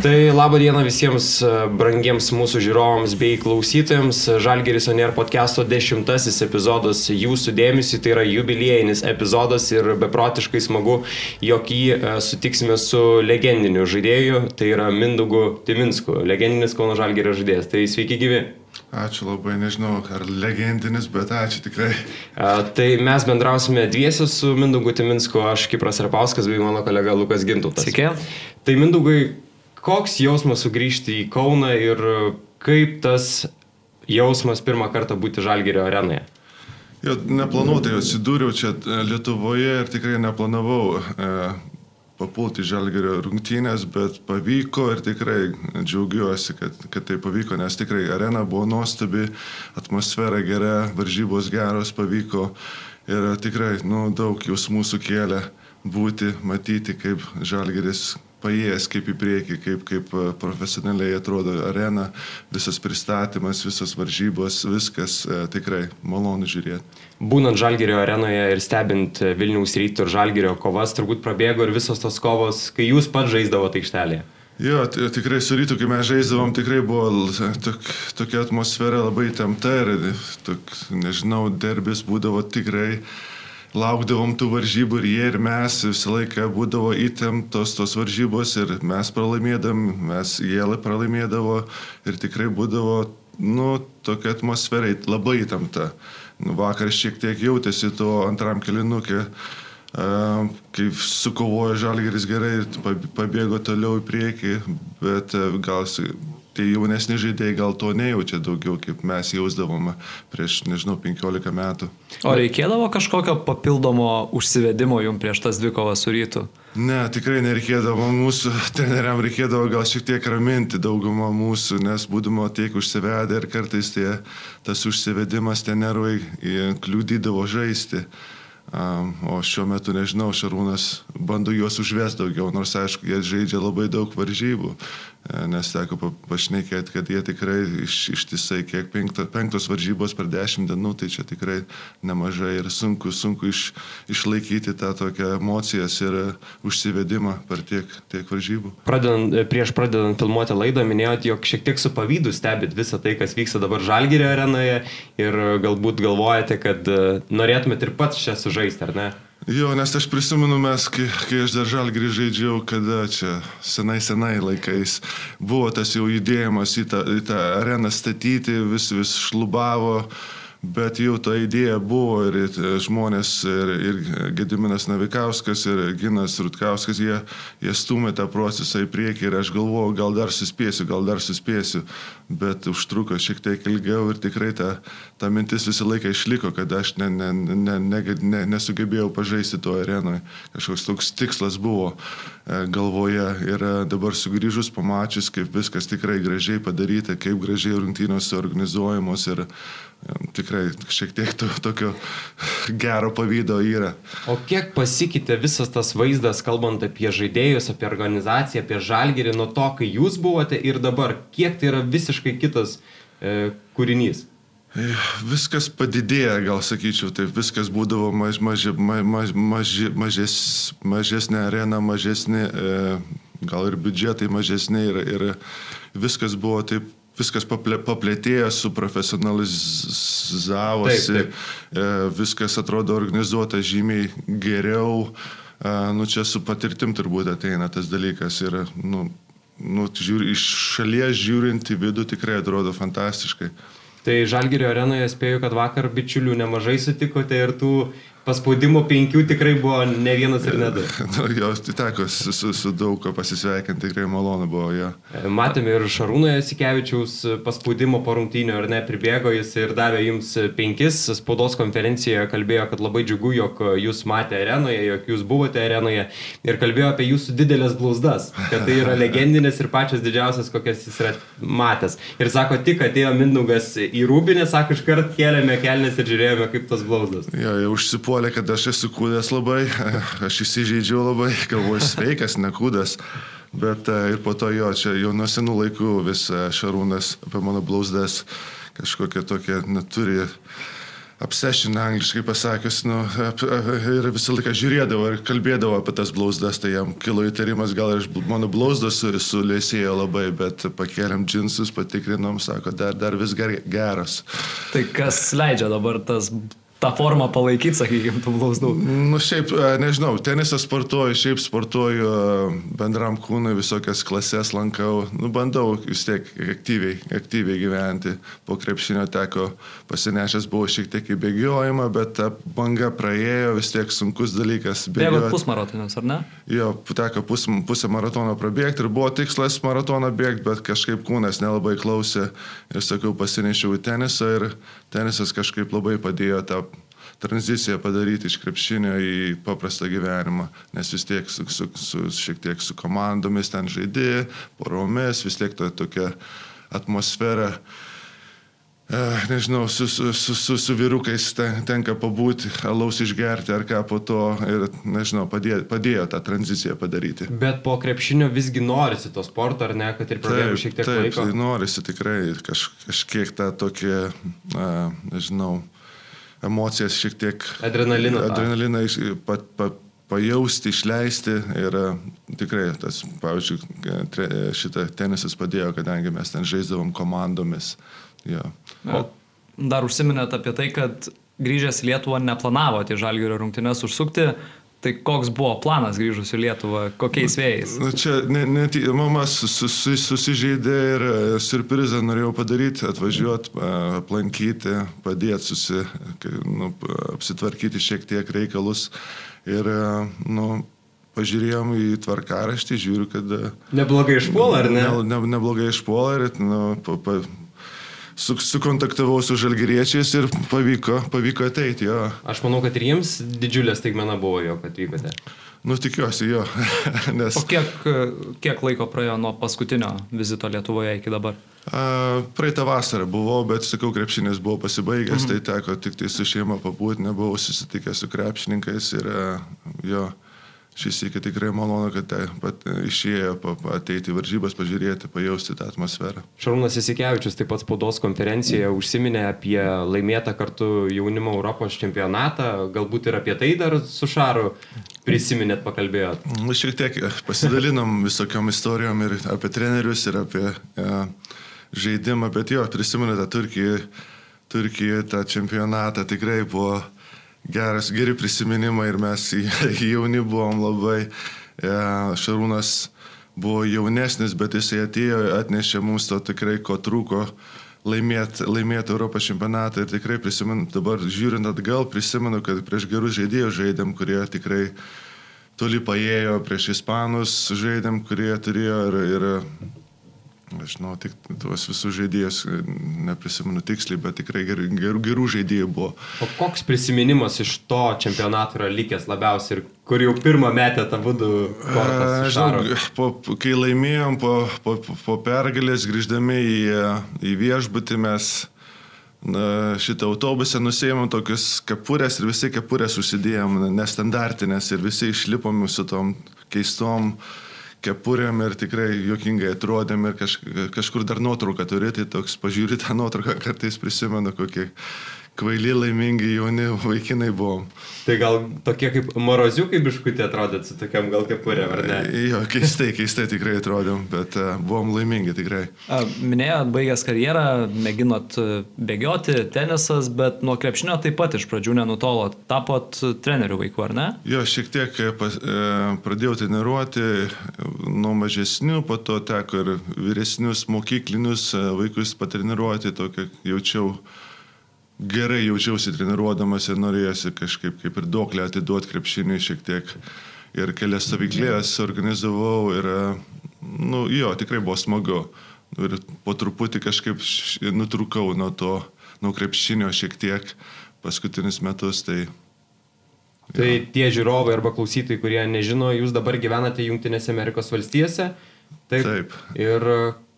Tai laba diena visiems e, brangiems mūsų žiūrovams bei klausytojams. Žalgeris Onier podcast'o dešimtasis epizodas jūsų dėmesį, tai yra jubiliejinis epizodas ir beprotiškai smagu, jog jį e, sutiksime su legendiniu žaidėju, tai yra Mindugu Timinsku, legendinis Kauno Žalgerio žaidėjas. Tai sveiki gyvi. Ačiū labai, nežinau, ar legendinis, bet ačiū tikrai. A, tai mes bendrausime dviesi su Mindugu Timinsku, aš Kipras Repauskas bei mano kolega Lukas Gintutas. Sveiki. Tai Mindugai, Koks jausmas sugrįžti į Kauną ir kaip tas jausmas pirmą kartą būti Žalgerio arenoje? Jo, neplanuotai atsidūriau čia e, Lietuvoje ir tikrai neplanavau e, papulti Žalgerio rungtynės, bet pavyko ir tikrai džiaugiuosi, kad, kad tai pavyko, nes tikrai arena buvo nuostabi, atmosfera gera, varžybos geros pavyko ir tikrai nu, daug jausmų sukėlė būti, matyti, kaip Žalgeris paėjęs kaip į priekį, kaip, kaip e, profesionaliai atrodo arena, visas pristatymas, visas varžybos, viskas e, tikrai malonu žiūrėti. Būnant Žalgerio arenoje ir stebint Vilniaus ryto ir Žalgerio kovas, turbūt prabėgo ir visos tos kovos, kai jūs pats žaisdavote aikštelėje. Jo, tikrai su rytu, kai mes žaisdavom, tikrai buvo tok, tokia atmosfera labai temta ir, tok, nežinau, derbis būdavo tikrai uh, laukdavom tų varžybų ir jie ir mes visą laiką būdavo įtemptos tos varžybos ir mes pralaimėdam, mes jie pralaimėdavo ir tikrai būdavo, nu, tokia atmosfera labai įtempta. Nu, vakar šiek tiek jautėsi to antram kilinukė, kai sukovojo žalgeris gerai ir pabėgo toliau į priekį, bet gal Tai jaunesni žaidėjai gal to nejaučia daugiau, kaip mes jausdavome prieš, nežinau, 15 metų. O reikėdavo kažkokio papildomo užsivedimo jums prieš tas dvi kovas su rytu? Ne, tikrai nereikėdavo. Mūsų treneriam reikėdavo gal šiek tiek raminti daugumą mūsų, nes būdamo tiek užsivedę ir kartais tie, tas užsivedimas, tie nervai kliūdydavo žaisti. O šiuo metu, nežinau, Šarūnas bando juos užvesti daugiau, nors aišku, jie žaidžia labai daug varžybų. E, nes teko pašnekėti, kad jie tikrai iš, ištisai, kiek penkto, penktos varžybos per dešimt dienų, tai čia tikrai nemažai ir sunku, sunku iš, išlaikyti tą tokią emocijas ir užsivedimą per tiek, tiek varžybų. Pradedant, prieš pradedant filmuoti laidą minėjot, jog šiek tiek su pavydu stebit visą tai, kas vyksta dabar Žalgirio arenoje ir galbūt galvojate, kad norėtumėt ir pats čia sužaisti, ar ne? Jo, nes aš prisimenu mes, kai, kai aš dar žalgrį žaidžiau, kada čia senai senai laikais buvo tas jau judėjimas į tą, į tą areną statyti, vis vis šlubavo. Bet jau ta idėja buvo ir žmonės, ir, ir Gediminas Navikauskas, ir Ginas Rutkauskas, jie, jie stumė tą procesą į priekį ir aš galvojau, gal dar suspėsiu, gal dar suspėsiu, bet užtruko šiek tiek ilgiau ir tikrai ta, ta mintis visą laiką išliko, kad aš ne, ne, ne, ne, ne, nesugebėjau pažaisti to arenoje. Kažkoks toks tikslas buvo e, galvoje ir e, dabar sugrįžus pamačius, kaip viskas tikrai gražiai padaryta, kaip gražiai rungtynės suorganizuojamos ir tikrai šiek tiek to, tokio gero pavydo yra. O kiek pasikeitė visas tas vaizdas, kalbant apie žaidėjus, apie organizaciją, apie žalgerį nuo to, kai jūs buvote ir dabar, kiek tai yra visiškai kitas e, kūrinys? E, viskas padidėja, gal sakyčiau, taip viskas būdavo maž, maž, maž, maž, mažes, mažesnė arena, mažesnė, e, gal ir biudžetai mažesnė ir, ir viskas buvo taip viskas paplėtėjo, suprofesionalizavosi, taip, taip. E, viskas atrodo organizuota žymiai geriau. E, nu, čia su patirtim turbūt ateina tas dalykas ir nu, nu, žiūri, iš šalies žiūrint į vidų tikrai atrodo fantastiškai. Tai Žalgirio arenoje spėju, kad vakar bičiulių nemažai sutikote ir tų paspaudimo penkių tikrai buvo ne vienas ir ne du. Nu, jos teko su, su, su daug ko pasisveikinti, tikrai malonu buvo jo. Ja. Matėme ir Šarūno Jasikevičiaus paspaudimo po rungtynio, ar ne, pribėgo jis ir davė jums penkis. Spaudos konferencijoje kalbėjo, kad labai džiugu, jog jūs matėte arenoje, jog jūs buvote arenoje ir kalbėjo apie jūsų didelės blauzdas, kad tai yra legendinės ir pačios didžiausias, kokias jis yra matęs. Ir sako, tik atėjo Mindugas į rūbinę, sako, iškart kėlėme kelnes ir žiūrėjome, kaip tos blauzdas. Ja, jau užsipuolė užsipuolė, kad aš esu kūdas labai, aš įsižeidžiau labai, galvoju sveikas, ne kūdas. Bet e, ir po to jo, čia jau nuo senų laikų vis e, Šarūnas apie mano blauzdas kažkokią tokią neturi obsession angliškai pasakius, nu, ap, ir visą laiką žiūrėdavo ir kalbėdavo apie tas blauzdas, tai jam kilo įtarimas, gal ir mano blauzdas sulėsėjo labai, bet pakėlėm džinsus, patikrinom, sako, dar, dar vis geras. Tai kas leidžia dabar tas tą formą palaikyti, sakykime, tų blauzdų? Nu, šiaip, e, nežinau, tenisą sportuoju, šiaip sportuoju e, bendram kūnui, visokias klases lankau, nu, bandau vis tiek aktyviai, aktyviai gyventi. Po krepšinio teko pasinešęs, buvau šiek tiek į bėgiojimą, bet ta banga praėjo, vis tiek sunkus dalykas. Bėgot pusmaratonius, ar ne? Jo, teko pus, pusę maratono prabėgti ir buvo tikslas maratoną bėgti, bet kažkaip kūnas nelabai klausė ir sakiau, pasinešiau į tenisą ir tenisas kažkaip labai padėjo tą tranziciją padaryti iš krepšinio į paprastą gyvenimą, nes vis tiek su, su, su, šiek tiek su komandomis ten žaidėjai, poromis, vis tiek to, tokia atmosfera. Uh, nežinau, su, su, su, su, su vyrukais ten, tenka pabūti, alaus išgerti ar ką po to ir, nežinau, padėjo, padėjo tą tranziciją padaryti. Bet po krepšinio visgi norisi to sporto, ar ne, kad ir prabėgo šiek tiek taip, laiko? Taip, norisi tikrai kaž, kažkiek tą tokį, uh, nežinau, emocijas šiek tiek. Adrenaliną. Adrenaliną pat, pat, pajausti, išleisti ir e, tikrai tas, pavyzdžiui, šitą tenisas padėjo, kadangi mes ten žaisdavom komandomis. Jo. O dar užsiminėt apie tai, kad grįžęs į Lietuvą neplanavote į Žalgirio rungtynes užsukti, Tai koks buvo planas grįžus į Lietuvą, kokiais vėjais? Na, čia ne, ne, mama sus, sus, susižeidė ir e, surprizą norėjau padaryti, atvažiuoti, e, aplankyti, padėti susi, nu, apsitvarkyti šiek tiek reikalus. Ir, e, nu, pažiūrėjom į tvarkaraštį, žiūriu, kad... Neblogai išpuola, ar ne? ne, ne neblogai išpuola ir nu, pa, pa, su, sukontaktavau su žalgeriečiais ir pavyko, pavyko ateiti jo. Aš manau, kad ir jiems didžiulė staigmena buvo, jog atvykote. Nu, tikiuosi jo. Nes... O kiek, kiek laiko praėjo nuo paskutinio vizito Lietuvoje iki dabar? A, praeitą vasarą buvau, bet, sakau, krepšinis buvo pasibaigęs, mhm. tai teko tik tai su šeima pabūti, nebuvau susitikęs su krepšininkais ir jo. Šis iki tikrai malonu, kad tai pat išėjo ateiti varžybas, pažiūrėti, pajausti tą atmosferą. Šarūnas Isikevičius taip pat spaudos konferencijoje užsiminė apie laimėtą kartu jaunimo Europos čempionatą, galbūt ir apie tai dar su Šaru prisiminėt, pakalbėjot. Nu, šiek tiek pasidalinom visokiam istorijom ir apie trenerius, ir apie e, žaidimą, bet jo, prisiminėte Turkiją, Turkiją tą čempionatą tikrai buvo geras, geri prisiminimai ir mes jauni buvom labai. Šarūnas buvo jaunesnis, bet jisai atėjo, atnešė mums to tikrai, ko trūko laimėti laimėt Europos čempionatą ir tikrai prisimenu, dabar žiūrint atgal, prisimenu, kad prieš gerus žaidėjus žaidėm, kurie tikrai toli paėjo, prieš ispanus žaidėm, kurie turėjo ir, ir žinau, tik tuos visus žaidėjus, neprisimenu tiksliai, bet tikrai gerų, gerų, gerų žaidėjų buvo. O koks prisiminimas iš to čempionato yra likęs labiausiai ir kur jau pirmą metę tą būdų? Žinau, po, kai laimėjom po, po, po pergalės, grįždami į, į viešbutį mes na, šitą autobusą nusėjom tokius kepurės ir visi kepurės užsidėjom, nestandartinės ir visi išlipom su tom keistom uh, kepurėm ir tikrai juokingai atrodėm ir kaž, kažkur dar nuotrauką turi, tai toks pažiūri tą nuotrauką, kartais prisimenu, kokie kvaili, laimingi jauni vaikinai buvom. Tai gal tokie kaip moroziukai biškutė atrodėt su tokiam gal kepurė, ar ne? Jo, keistai, keistai tikrai atrodėm, bet uh, buvom laimingi tikrai. A, minėjot, baigęs karjerą, mėginot e, bėgioti, tenisas, bet nuo krepšinio taip pat iš pradžių nenutolot. Tapot trenerių vaikų, ar ne? Jo, šiek tiek e, pas, e, pradėjau treniruoti nuo mažesnių, po to teko ir vyresnius mokyklinius vaikus patreniruoti, tokį jaučiau gerai jaučiausi treniruodamas ir norėjosi kažkaip kaip ir duoklę atiduoti krepšinį šiek tiek. Ir kelias stovyklės organizavau ir, nu, jo, tikrai buvo smagu. Ir po truputį kažkaip nutrūkau nuo to, nuo krepšinio šiek tiek paskutinius metus. Tai, Tai jo. tie žiūrovai arba klausytojai, kurie nežino, jūs dabar gyvenate Junktinėse Amerikos valstijose. Taip. Taip. Ir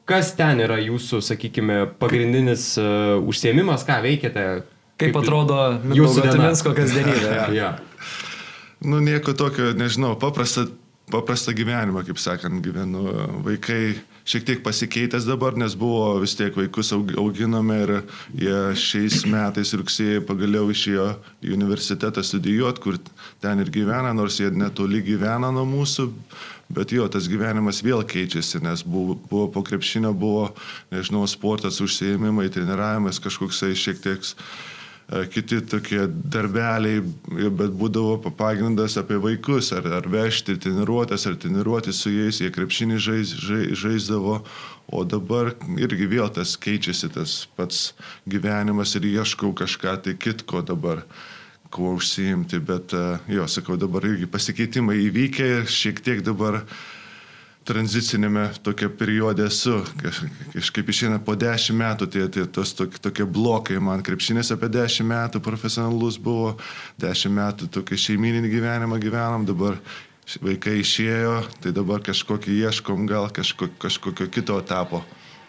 kas ten yra jūsų, sakykime, pagrindinis uh, užsiemimas, ką veikiate? Kaip, kaip atrodo jūsų Timinsko kasdienybė? ja. ja. Nu, nieko tokio, nežinau, paprastą, paprastą gyvenimą, kaip sakant, gyvenu. Vaikai šiek tiek pasikeitęs dabar, nes buvo vis tiek vaikus auginame ir jie šiais metais rugsėjai pagaliau išėjo į universitetą studijuoti, kur ten ir gyvena, nors jie netoli gyvena nuo mūsų, bet jo, tas gyvenimas vėl keičiasi, nes buvo, buvo po krepšinio, buvo, nežinau, sportas, užsiemimai, treniravimas kažkoksai šiek tiek E, kiti tokie darbeliai, bet būdavo pagrindas apie vaikus, ar, ar vežti treniruotės, ar treniruoti su jais, jie krepšinį žais, žais, žaisdavo, o dabar irgi vėl tas keičiasi tas pats gyvenimas ir ieškau kažką tai kitko dabar kuo užsiimti, bet e, jo, sakau, dabar irgi pasikeitimai įvykę šiek tiek dabar tranzicinėme tokia periode esu. Kažkaip išeina po dešimt metų tie, tie tos tokie, tokie blokai. Man krepšinės apie dešimt metų profesionalus buvo, dešimt metų tokį šeimininį gyvenimą gyvenam, dabar vaikai išėjo, tai dabar kažkokį ieškom, gal kažko, kažkokio kito etapo.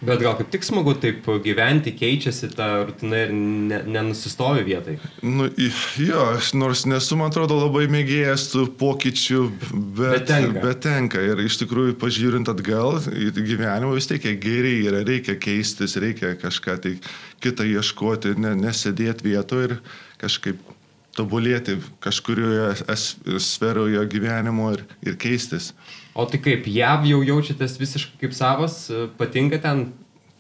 Bet gal kaip tik smagu taip gyventi, keičiasi ta rutina ir ne, nenusistovi vietai. Nu, jo, nors nesu, man atrodo, labai mėgėjęs tų pokyčių, bet, bet, tenka. bet tenka. Ir iš tikrųjų, pažiūrint atgal į gyvenimą, vis tiek geriai yra, reikia keistis, reikia kažką tai kitą ieškoti, ne, nesėdėti vietoje ir kažkaip tobulėti kažkurioje sferoje gyvenimo ir, ir keistis. O tai kaip, jav jau jaučiatės visiškai kaip savas, patinka ten?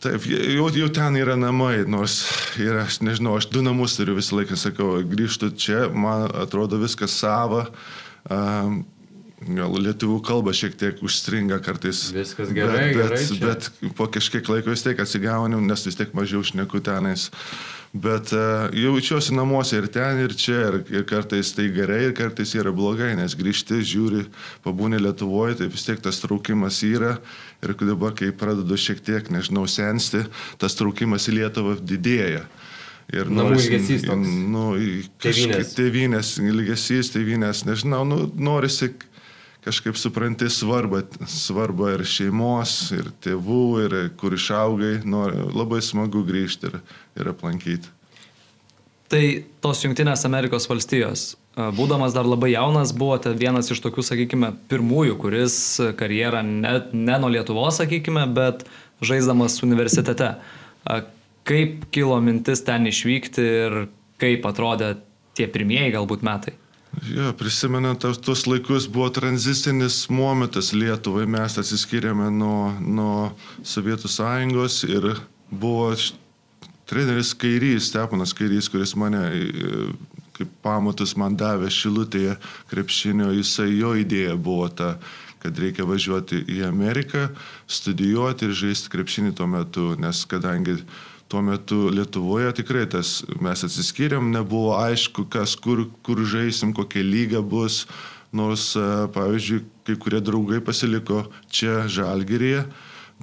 Taip, jau, jau ten yra namai, nors yra, aš nežinau, aš du namus turiu visą laiką, sakau, grįžtu čia, man atrodo viskas sava. Um, Gal lietuvių kalba šiek tiek užstringa kartais. Viskas gerai, bet, bet, gerai. Bet, bet po kažkiek laiko vis tiek atsigauniu, nes vis tiek mažiau šneku tenais. Bet uh, jaučiuosi namuose ir ten, ir čia, ir, ir kartais tai gerai, ir kartais yra blogai, nes grįžti, žiūri, pabūni Lietuvoje, tai vis tiek tas traukimas yra. Ir dabar, kai pradedu šiek tiek, nežinau, sensti, tas traukimas į Lietuvą didėja. Ir namų ilgesys. Nu, kažkaip tėvynės ilgesys, tėvynės, nežinau, nu, norisi kažkaip supranti svarbą, svarbą ir šeimos, ir tėvų, ir kur išaugai, nori, labai smagu grįžti ir, ir aplankyti. Tai tos Junktinės Amerikos valstijos, būdamas dar labai jaunas, buvote vienas iš tokių, sakykime, pirmųjų, kuris karjerą ne, ne nuo Lietuvos, sakykime, bet žaisdamas universitete. Kaip kilo mintis ten išvykti ir kaip atrodė tie pirmieji galbūt metai? Jo, prisimenant tuos laikus buvo tranzitinis momentas Lietuvai, mes atsiskyrėme nuo, nuo Sovietų sąjungos ir buvo treneris Kairys, Stepanas Kairys, kuris mane kaip pamatus man davė šilutėje krepšinio, jisai jo idėja buvo ta, kad reikia važiuoti į Ameriką, studijuoti ir žaisti krepšinį tuo metu, nes kadangi tuo metu Lietuvoje. Tikrai tas mes atsiskyrėm, nebuvo aišku, kas kur, kur žaisim, kokia lyga bus, nors, e, pavyzdžiui, kai kurie draugai pasiliko čia Žalgirėje,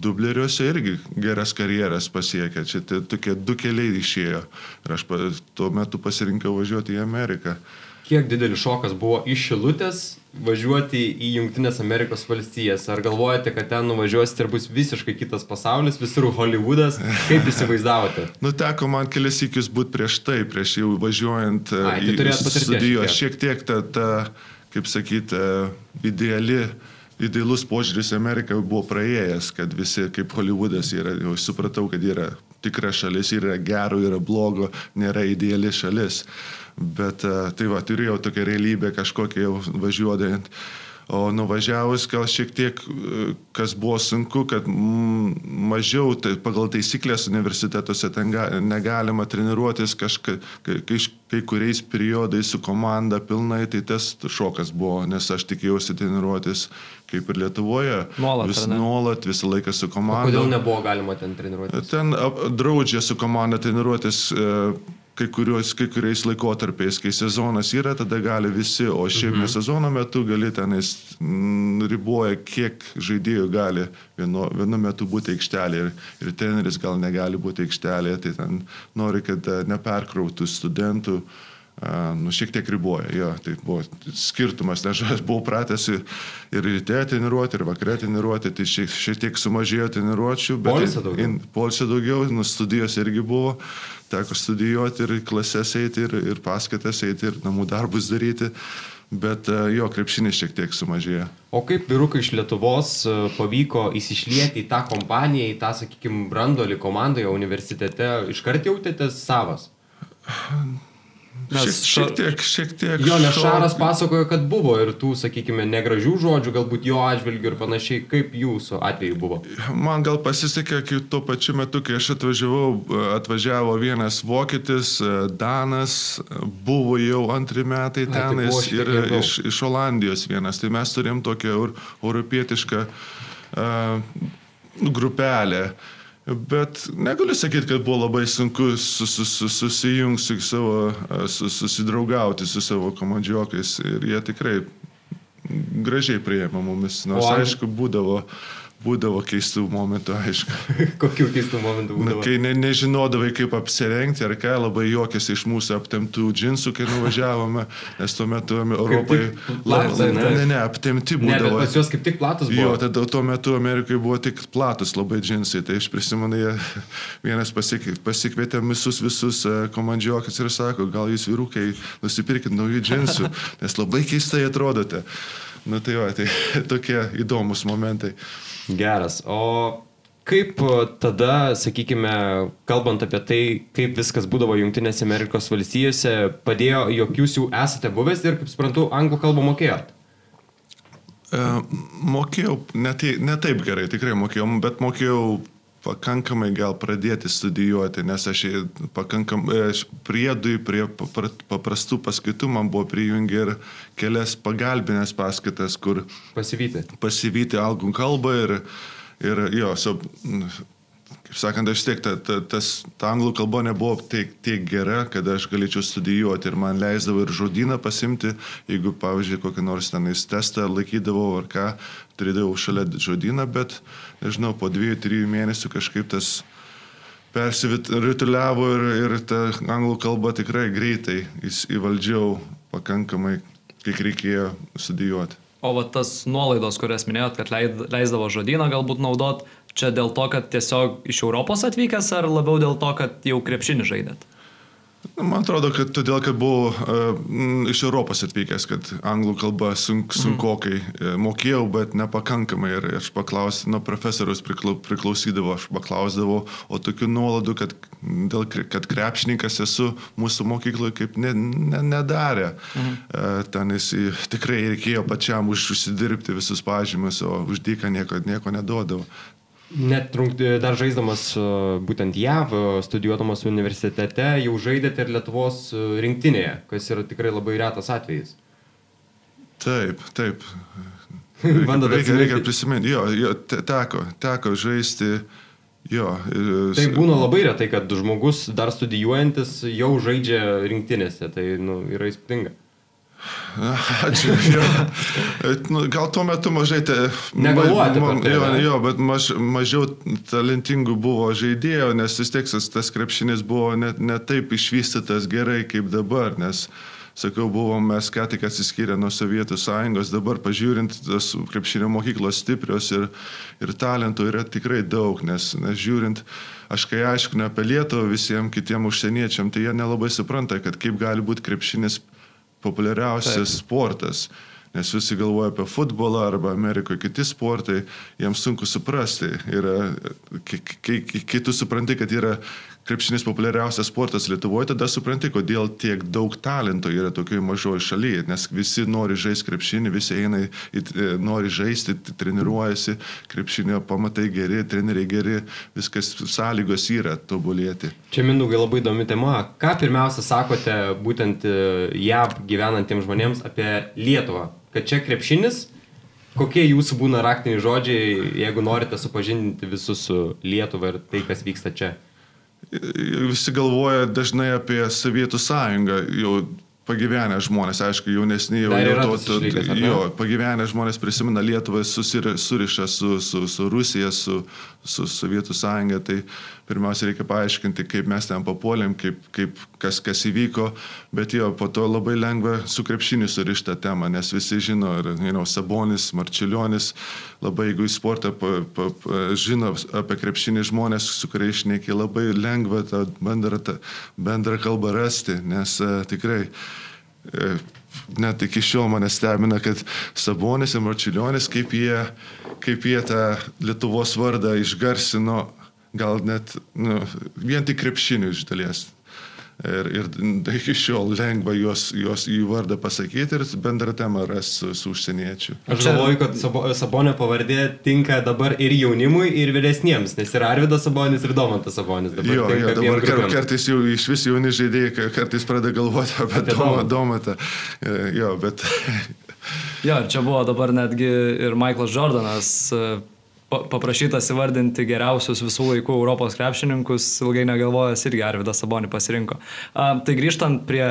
dubleriuose irgi geras karjeras pasiekė, čia tokie du keliai išėjo. Ir aš tuo metu pasirinkau važiuoti į Ameriką kiek didelis šokas buvo iš Šilutės važiuoti į Junktinės Amerikos valstijas? Ar galvojate, kad ten nuvažiuosite ir bus visiškai kitas pasaulis, visur Hollywoodas? Kaip įsivaizdavote? nu, teko man kelias įkius būti prieš tai, prieš jau važiuojant Ai, tai į studijos. Šiek tiek ta, ta kaip sakyti, ideali idealus požiūris į Ameriką buvo praėjęs, kad visi kaip Hollywoodas yra, jau supratau, kad yra tikra šalis, yra gero, yra blogo, nėra ideali šalis. Bet e, tai va, turėjau tokią realybę kažkokią jau važiuodant. O nuvažiavus gal šiek tiek, e, kas buvo sunku, kad mažiau tai pagal taisyklės universitetuose ten ga, negalima treniruotis kažkai kai, kai kuriais periodais su komanda pilnai, tai tas šokas buvo, nes aš tikėjausi treniruotis kaip ir Lietuvoje. Nuolat. Vis, nuolat, visą laiką su komanda. O kodėl nebuvo galima ten treniruotis? Ten draudžia su komanda treniruotis. E, kai, kurios, kai kuriais laikotarpiais, kai sezonas yra, tada gali visi, o šiaip mhm. sezono metu gali tenais m, riboja, kiek žaidėjų gali vienu, vienu metu būti aikštelėje ir, ir treneris gal negali būti aikštelėje, tai ten nori, kad e, neperkrautų studentų. Uh, nu, šiek tiek riboja, jo, tai buvo skirtumas, nes aš buvau pratęs ir ryte treniruoti, ir vakare treniruoti, tai šiek, šiek tiek sumažėjo treniruočių, bet polsio daugiau, polsio daugiau nu, studijos irgi buvo, teko studijuoti ir klases eiti, ir, ir paskaitas eiti, ir namų darbus daryti. bet e, jo krepšinis šiek tiek sumažėjo. O kaip vyrukai iš Lietuvos e, pavyko įsišlieti į tą kompaniją, į tą, sakykime, brandolį komandoje universitete, iškart jautėtės savas? Nes šiek, šiek tiek, šiek tiek. Jo, nes Šaras pasakojo, kad buvo ir tų, sakykime, negražių žodžių, galbūt jo atžvilgių ir panašiai. Kaip jūsų atveju buvo? Man gal pasisekė, kai tuo pačiu metu, kai aš atvažiavau, atvažiavo vienas vokietis, Danas, buvo jau antri metai tenais tai ir iš, iš Olandijos vienas. Tai mes turėjom tokią europietišką uh, grupelę. Uh, Bet negaliu sakyti, kad buvo labai sunku sus, sus, susijungti su savo, susidraugauti su savo komandžiokais ir jie tikrai gražiai prieėmė mumis. Nors, o, aišku, būdavo Būdavo keistų momentų, aišku. Kokių keistų momentų būdavo? Na, kai ne, nežinodavai, kaip apsirengti, ar ką, labai juokėsi iš mūsų aptemtų džinsų, kai nuvažiavome, nes tuo metu Europai... Platus, ne, ne, ne, aptemti būdavo. Ne, pas juos kaip tik platus buvo. Jo, tada tuo metu Amerikai buvo tik platus labai džinsai, tai aš prisimenu, vienas pasik, pasikvietė visus visus e, komandžiokas ir sako, gal jūs vyrukai nusipirkit naujų džinsų, nes labai keistai atrodote. Nu, tai va, tai tokie įdomus momentai. Geras. O kaip tada, sakykime, kalbant apie tai, kaip viskas būdavo Junktinėse Amerikos valstijose, padėjo, jog jūs jau esate buvęs ir, kaip suprantu, anglų kalbą mokėjot? E, mokėjau, ne, tai, ne taip gerai, tikrai mokėjau, bet mokėjau pakankamai gal pradėti studijuoti, nes aš pakankamai e, priedui prie paprastų paskaitų man buvo prijungę ir kelias pagalbinės paskaitas, kur pasivyti. Pasivyti algų kalbą ir, ir jo, so, kaip sakant, aš tiek, ta, ta, tas, ta anglų kalba nebuvo tiek, tiek gera, kad aš galėčiau studijuoti ir man leisdavo ir žodyną pasimti, jeigu, pavyzdžiui, kokį nors tenais testą laikydavau ar ką, turėdavau šalia žodyną, bet, nežinau, po dviejų, trijų mėnesių kažkaip tas persivituliavo ir, ir ta anglų kalba tikrai greitai įvaldžiau pakankamai, kiek reikėjo studijuoti. O va tas nuolaidos, kurias minėjot, kad leisdavo žodyną galbūt naudot, čia dėl to, kad tiesiog iš Europos atvykęs ar labiau dėl to, kad jau krepšinį žaidėt? Man atrodo, kad todėl, kad buvau uh, iš Europos atvykęs, kad anglų kalba sunk, mhm. sunkokai mm. mokėjau, bet nepakankamai. Ir aš paklausiau, nuo profesorius priklausydavo, aš paklausdavau, o tokių nuoladų, kad, dėl, kad krepšininkas esu mūsų mokykloje kaip ne, ne, nedarė. Mm. Uh, ten jis tikrai reikėjo pačiam už, užsidirbti visus pažymus, o už dyką nieko, nieko neduodavo. Net dar žaisdamas e, būtent JAV, e, studijuodamas universitete, jau žaidėte ir Lietuvos e, rinktinėje, kas yra tikrai labai retas atvejis. Taip, taip. reikia, reikia prisiminti, jo, jo, teko, teko žaisti. Jo, tai būna labai retai, kad žmogus dar studijuojantis jau žaidžia rinktinėse, tai nu, yra įspūdinga. Ačiū. Jo. Nu, gal tuo metu mažai... Te, Negalvojate. Ma, tai, jo, jo, bet maž, mažiau talentingų buvo žaidėjų, nes vis tiek tas krepšinis buvo ne, ne taip išvystytas gerai kaip dabar, nes, sakau, buvom mes ką tik atsiskyrę nuo Sovietų sąjungos, dabar pažiūrint, tas krepšinio mokyklos stiprios ir, ir talentų yra tikrai daug, nes, nes žiūrint, aš kai aiškinu apie Lietuvą visiems kitiems užsieniečiam, tai jie nelabai supranta, kad kaip gali būti krepšinis populiariausias Taip. sportas. Nes visi galvoja apie futbolą arba Amerikoje kiti sportai, jiems sunku suprasti. Yra, kai, kai, kai tu supranti, kad yra krepšinis populiariausias sportas Lietuvoje, tada supranti, kodėl tiek daug talento yra tokioje mažoje šalyje, nes visi nori žaisti krepšinį, visi eina, į, e, nori žaisti, treniruojasi, krepšinio pamatai geri, treneriai geri, viskas sąlygos yra tobulėti. Čia Mindaugai labai įdomi tema. Ką pirmiausia sakote būtent e, JAV gyvenantiems žmonėms apie Lietuvą? Kad čia krepšinis, Kokie jūsų būna raktiniai žodžiai, jeigu norite supažindinti visus su Lietuva ir tai, kas vyksta čia? Visi galvoja dažnai apie Sovietų sąjungą, jau pagyvenę žmonės, aišku, jaunesni jau, jau to, to, jo, pagyvenę žmonės prisimena Lietuvą, suriša su, su, su Rusija, su, su Sovietų sąjunga, tai pirmiausia reikia paaiškinti, kaip mes ten papuolėm, kaip, kaip kas, kas įvyko, bet jo, po to labai lengva su krepšiniu surišta tema, nes visi žino, ir, know, Sabonis, Marčiulionis, labai jeigu į sportą pa, pa, pa, žino apie krepšinį žmonės, su kuriais išneikia, labai lengva tą bendrą, tą bendrą kalbą rasti, nes uh, tikrai uh, net iki šiol mane stebina, kad Sabonis ir Marčiulionis, kaip jie, kaip jie tą Lietuvos vardą išgarsino, gal net nu, vien tik krepšinių iš dalies. Ir, ir iki šiol lengva juos, juos jų vardą pasakyti ir bendrą temą rasti su, su užsieniečiu. Aš galvoju, kad Sabo, Sabonio pavardė tinka dabar ir jaunimui, ir vyresniems, nes yra Arvidas Sabonis ir Domantas Sabonis. Dabar jo, jo, dabar kar, kartais jau iš vis jauni žaidėjai kartais pradeda galvoti apie, apie Domą, Domantą. E, jo, bet... jo, čia buvo dabar netgi ir Michaelas Jordanas paprašytas įvardinti geriausius visų laikų Europos krepšininkus, ilgai negalvojęs irgi Arvidas Sabonį pasirinko. A, tai grįžtant prie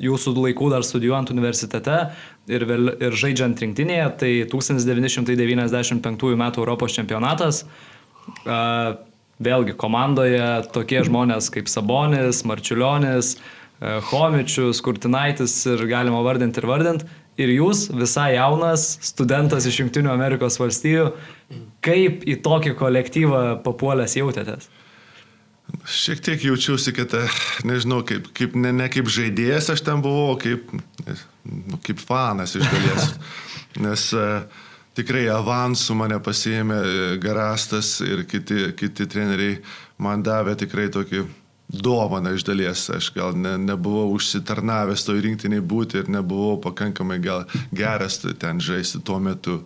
jūsų laikų dar studijuojant universitete ir, vėl, ir žaidžiant rinktinėje, tai 1995 m. Europos čempionatas. A, vėlgi komandoje tokie žmonės kaip Sabonis, Marčiulionis, Homičius, Kurtinaitis ir galima vardinti ir vardinti ir jūs, visai jaunas studentas iš Junktinių Amerikos valstijų, kaip į tokį kolektyvą papuolęs jautėtės? Šiek tiek jaučiausi, kad, nežinau, kaip, kaip, ne, ne kaip žaidėjas aš ten buvau, kaip, nu, kaip fanas iš dalies. Nes uh, tikrai avansų mane pasiėmė e, Garastas ir kiti, kiti treneriai man davė tikrai tokį dovana iš dalies. Aš gal ne, nebuvau užsitarnavęs toj rinktiniai būti ir nebuvau pakankamai gal geras ten žaisti tuo metu.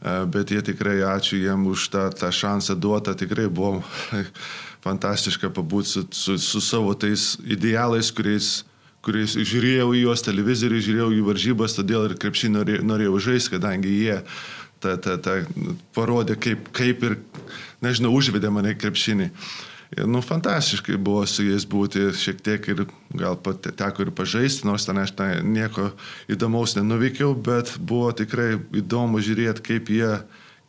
E, bet jie tikrai, ačiū jiem už tą, tą šansą duotą, tikrai buvo fantastiška pabūti su, su, su savo tais idealais, kuriais, kuriais žiūrėjau į juos televizorių, žiūrėjau jų varžybas, todėl ir krepšį norėjau, norėjau žaisti, kadangi jie ta, ta, ta, parodė, kaip, kaip ir, nežinau, užvedė mane krepšinį. Uh, nu, fantastiškai buvo su jais būti, šiek tiek ir gal pat teko ir pažaisti, nors ten aš ten nieko įdomaus nenuveikiau, bet buvo tikrai įdomu žiūrėti, kaip jie,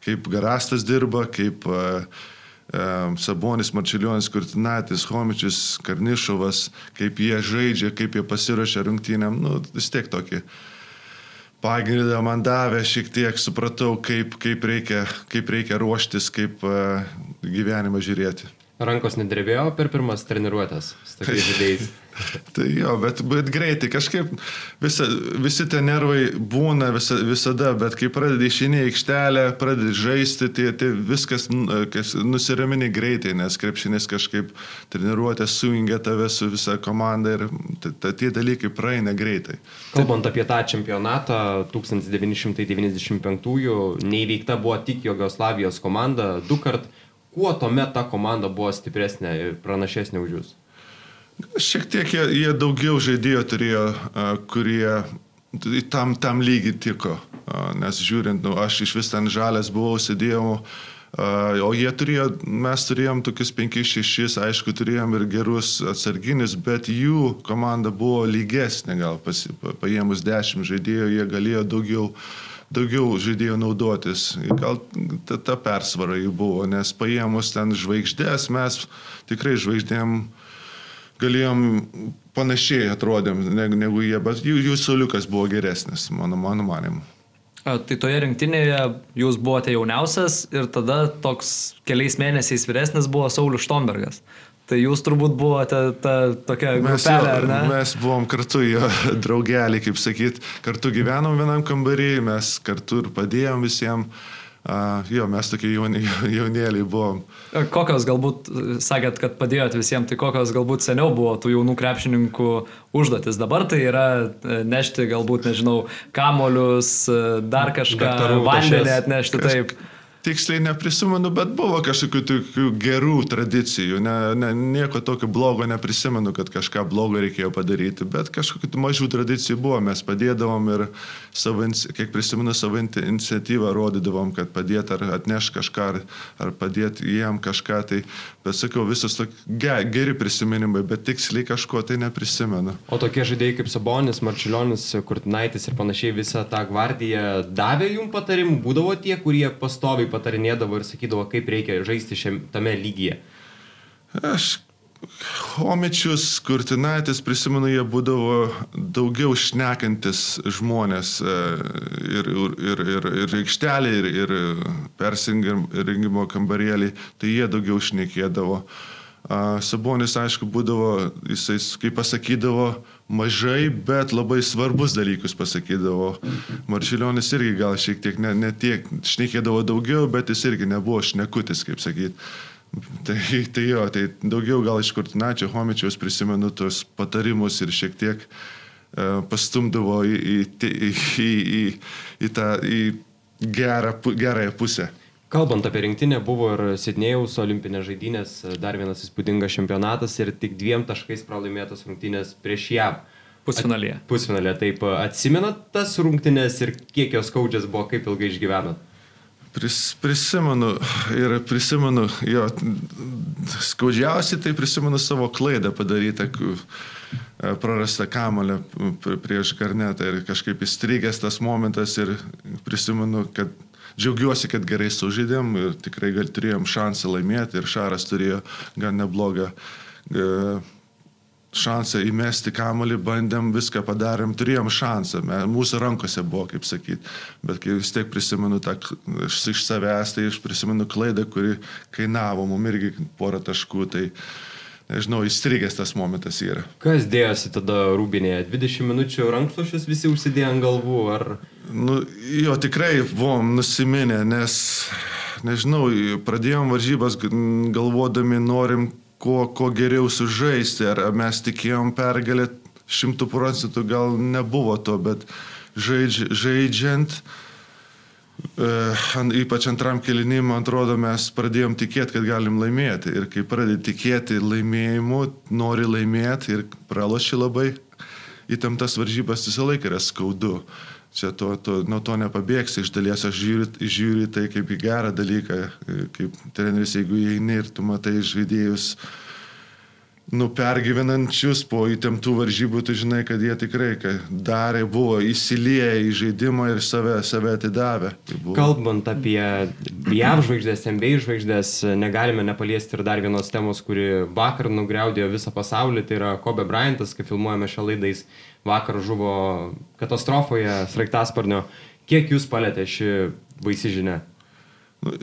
kaip Garastas dirba, kaip uh, Sabonis, Marčiulionis, Kurtinatis, Homičius, Karnišovas, kaip jie žaidžia, kaip jie pasiruošia rungtynėm, nu, vis tiek tokį pagrindą man davė, šiek tiek supratau, kaip, kaip, reikia, kaip reikia ruoštis, kaip uh, gyvenimą žiūrėti. Rankos nedrevėjo per pirmas treniruotės su tokiais žaidėjais. tai jo, bet, bet greitai, kažkaip visa, visi tie nervai būna visa, visada, bet kai pradedi išinį aikštelę, pradedi žaisti, tai, tai viskas nusiramini greitai, nes krepšinis kažkaip treniruotė sujungia tave su visa komanda ir tie dalykai praeina greitai. Kalbant apie tą čempionatą 1995-ųjų, neįveikta buvo tik Jugoslavijos komanda du kart kuo tuomet ta komanda buvo stipresnė ir pranašesnė už jūs? Šiek tiek jie, jie daugiau žaidėjų turėjo, kurie tam, tam lygiai tiko. Nes žiūrint, nu, aš iš vis ten žalės buvau, sėdėjau, o jie turėjo, mes turėjom tokius 5-6, aišku, turėjom ir gerus atsarginis, bet jų komanda buvo lygesnė, gal pas, paėmus 10 žaidėjų, jie galėjo daugiau daugiau žaidėjų naudotis. Gal ta, ta persvara jų buvo, nes paėmus ten žvaigždės, mes tikrai žvaigždėm galėjom panašiai atrodėm negu, negu jie, bet jų, jų soliukas buvo geresnis, mano, mano manimu. Tai toje rinktinėje jūs buvote jauniausias ir tada toks keliais mėnesiais vyresnis buvo Saulis Štombergas. Tai jūs turbūt buvote ta tokia mes grupelė, jo, ar ne? Mes buvom kartu jo draugelį, kaip sakyt, kartu gyvenom vienam kambarį, mes kartu ir padėjom visiems. Uh, jo, mes tokie jauni, jaunėliai buvom. Kokios galbūt, sakėt, kad padėjot visiems, tai kokios galbūt seniau buvo tų jaunų krepšininkų užduotis. Dabar tai yra e, nešti galbūt, nežinau, kamolius, e, dar kažką, vandenį atnešti. Kaž... Taip tiksliai neprisimenu, bet buvo kažkokių tokių gerų tradicijų. Ne, ne, nieko tokio blogo neprisimenu, kad kažką blogo reikėjo padaryti, bet kažkokių mažų tradicijų buvo. Mes padėdavom ir, savo, kiek prisimenu, savo iniciatyvą rodydavom, kad padėt ar atneš kažką, ar, ar padėt jiem kažką. Tai, bet sakau, visos tokie geri prisiminimai, bet tiksliai kažko tai neprisimenu. O tokie žaidėjai kaip Sabonis, Marčiulionis, Kurtinaitis ir panašiai visą tą gvardiją davė jums patarimų, būdavo tie, kurie pastoviai patarinėdavo ir sakydavo, kaip reikia žaisti šiame lygyje? Aš Homičius, Kurtinaitis, prisimenu, jie būdavo daugiau šnekantis žmonės e, ir, ir, ir, ir aikštelė, ir, ir persingimo kambarėlį, tai jie daugiau šnekėdavo. Sabonis, aišku, būdavo, jisai, kaip pasakydavo, mažai, bet labai svarbus dalykus pasakydavo. Marčiulionis irgi gal šiek tiek ne, ne tiek šnekėdavo daugiau, bet jis irgi nebuvo šnekutis, kaip sakyti. Tai, tai jo, tai daugiau gal iš Kurtinačio Homičiaus prisimenu tos patarimus ir šiek tiek uh, pastumdavo į, į, į, į, į, į tą į gerą, gerąją pusę. Kalbant apie rinktinę, buvo ir Sidnėjaus olimpinės žaidynės, dar vienas įspūdingas čempionatas ir tik dviem taškais pralaimėtos rungtynės prieš JAV. Pusfinalėje. At, pusfinalėje, taip. Atsimenat tas rungtynės ir kiek jos skaudžias buvo, kaip ilgai išgyvenat? Pris, prisimenu ir prisimenu, jo, skaudžiausiai tai prisimenu savo klaidą padarytą, prarastą kamolę prieš garnetą ir kažkaip įstrigęs tas momentas ir prisimenu, kad džiaugiuosi, kad gerai sužaidėm ir tikrai gal turėjom šansą laimėti ir Šaras turėjo gan neblogą šansą įmesti kamolį, bandėm, viską padarėm, turėjom šansą, mūsų rankose buvo, kaip sakyti, bet kai vis tiek prisimenu tą iš savęs, tai aš prisimenu klaidą, kuri kainavo mums irgi porą taškų, tai nežinau, įstrigęs tas momentas yra. Kas dėjosi tada rūbinėje? 20 minučių rankšluošius visi užsidėjo ant galvų, ar... Nu, jo, tikrai buvom nusiminę, nes, nežinau, pradėjom varžybas galvodami, norim kuo, kuo geriau sužaisti. Ar mes tikėjom pergalę šimtų procentų, gal nebuvo to, bet žaidž, žaidžiant, uh, ypač antram kelinimui, man atrodo, mes pradėjom tikėti, kad galim laimėti. Ir kai pradedi tikėti laimėjimu, nori laimėti ir praloši labai, įtemptas varžybas visą laiką yra skaudu. Čia to, to, nuo to nepabėgsi, iš dalies aš žiūriu, žiūriu tai kaip į gerą dalyką, kaip treneris, jeigu įeini ir tu matai žaidėjus, nu, pergyvenančius po įtemptų varžybų, tu žinai, kad jie tikrai darė, buvo įsilieję į žaidimą ir save, save atidavę. Tai buvo... Kalbant apie JAV žvaigždės, MBA žvaigždės, negalime nepaliesti ir dar vienos temos, kuri vakar nugriaudėjo visą pasaulį, tai yra Kobe Bryantas, kai filmuojame šią laidais vakar žuvo katastrofoje sraigtasparnio. Kiek jūs palėtė ši baisi žinia? Nu,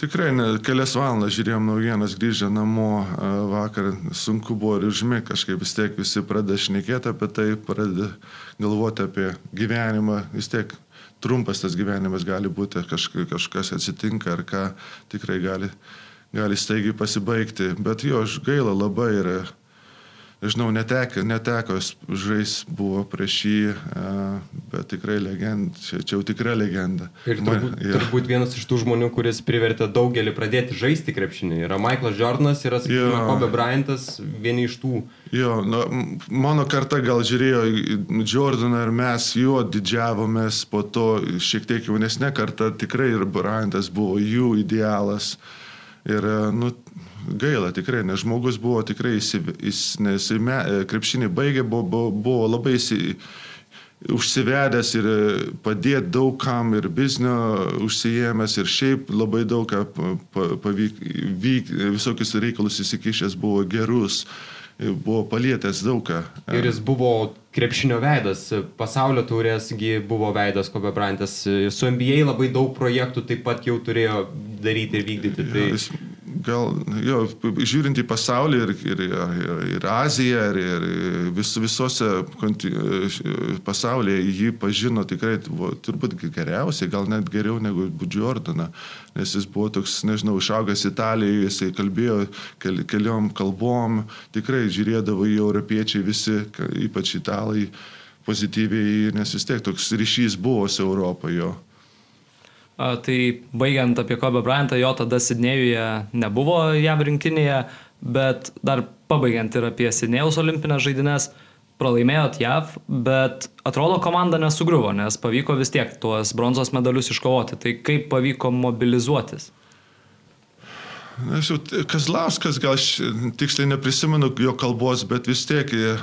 tikrai ne, kelias valandas žiūrėjom naujienas grįžę namo vakar, sunku buvo ir užmigti kažkaip vis tiek visi pradeda šnekėti apie tai, pradeda galvoti apie gyvenimą, vis tiek trumpas tas gyvenimas gali būti, kažkas, kažkas atsitinka ar ką tikrai gali, gali staigiai pasibaigti, bet jo, aš gaila labai yra žinau, neteko, neteko žais buvo prieš jį, bet tikrai legenda, čia, čia jau tikra legenda. Ir turbūt, Man, turbūt vienas iš tų žmonių, kuris privertė daugelį pradėti žaisti krepšinį, yra Michaelas Jordanas, yra, sakykime. Kobe Bryantas, vieni iš tų. Jo, nu, mano karta gal žiūrėjo Jordaną ir mes juo didžiavomės, po to šiek tiek jaunesnė karta tikrai ir Bryantas buvo jų idealas. Ir, nu, gaila tikrai, nes žmogus buvo tikrai, jis, nes me, krepšinį baigė, buvo, buvo, labai įsi, užsivedęs ir padėti daugam ir biznio užsijėmęs ir šiaip labai daug pavyk, vyk, visokius reikalus įsikišęs buvo gerus buvo palietęs daugą. Ir jis buvo krepšinio veidas, pasaulio turėsgi buvo veidas Kobe Bryantas, su NBA labai daug projektų taip pat jau turėjo daryti ir vykdyti. Tai... Ja, jis gal, jo, žiūrint į pasaulį ir, ir, ir, ir Aziją, ir, ir vis, visose pasaulyje jį pažino tikrai, buvo, turbūt geriausiai, gal net geriau negu Jordaną, nes jis buvo toks, nežinau, išaugęs Italijoje, jisai kalbėjo keli, keliom kalbom, tikrai žiūrėdavo į europiečiai visi, ypač italai, pozityviai, nes vis tiek toks ryšys buvo su Europoje. Tai baigiant apie Kobe Bryantą, jo tada Sidnėjuje nebuvo jav rinktinėje, bet dar pabaigiant ir apie Sidnėjaus olimpinės žaidynės, pralaimėjot JAV, bet atrodo komanda nesugriuvo, nes pavyko vis tiek tuos bronzos medalius iškovoti. Tai kaip pavyko mobilizuotis? Jau Kazlauskas, gal aš tiksliai neprisimenu jo kalbos, bet vis tiek e,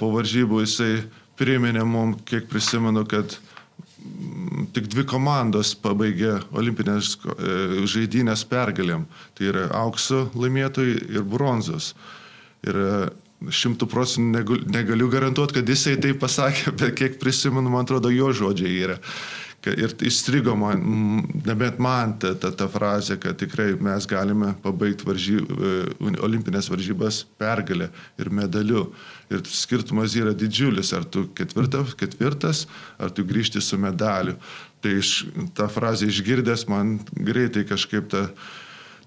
po varžybų jisai priminė mums, kiek prisimenu, kad tik dvi komandos pabaigė olimpinės e, žaidynės pergalėm. Tai yra aukso laimėtojai ir bronzos. Ir e, šimtų procentų negaliu garantuoti, kad jisai tai pasakė, bet kiek prisimenu, man atrodo, jo žodžiai yra Ir įstrigo man, nebent man ta, ta, ta frazė, kad tikrai mes galime pabaigti varžy, e, olimpinės varžybas pergalę ir medaliu. Ir skirtumas yra didžiulis, ar tu ketvirtas, ketvirtas ar tu grįžti su medaliu. Tai iš, tą frazę išgirdęs man greitai kažkaip ta,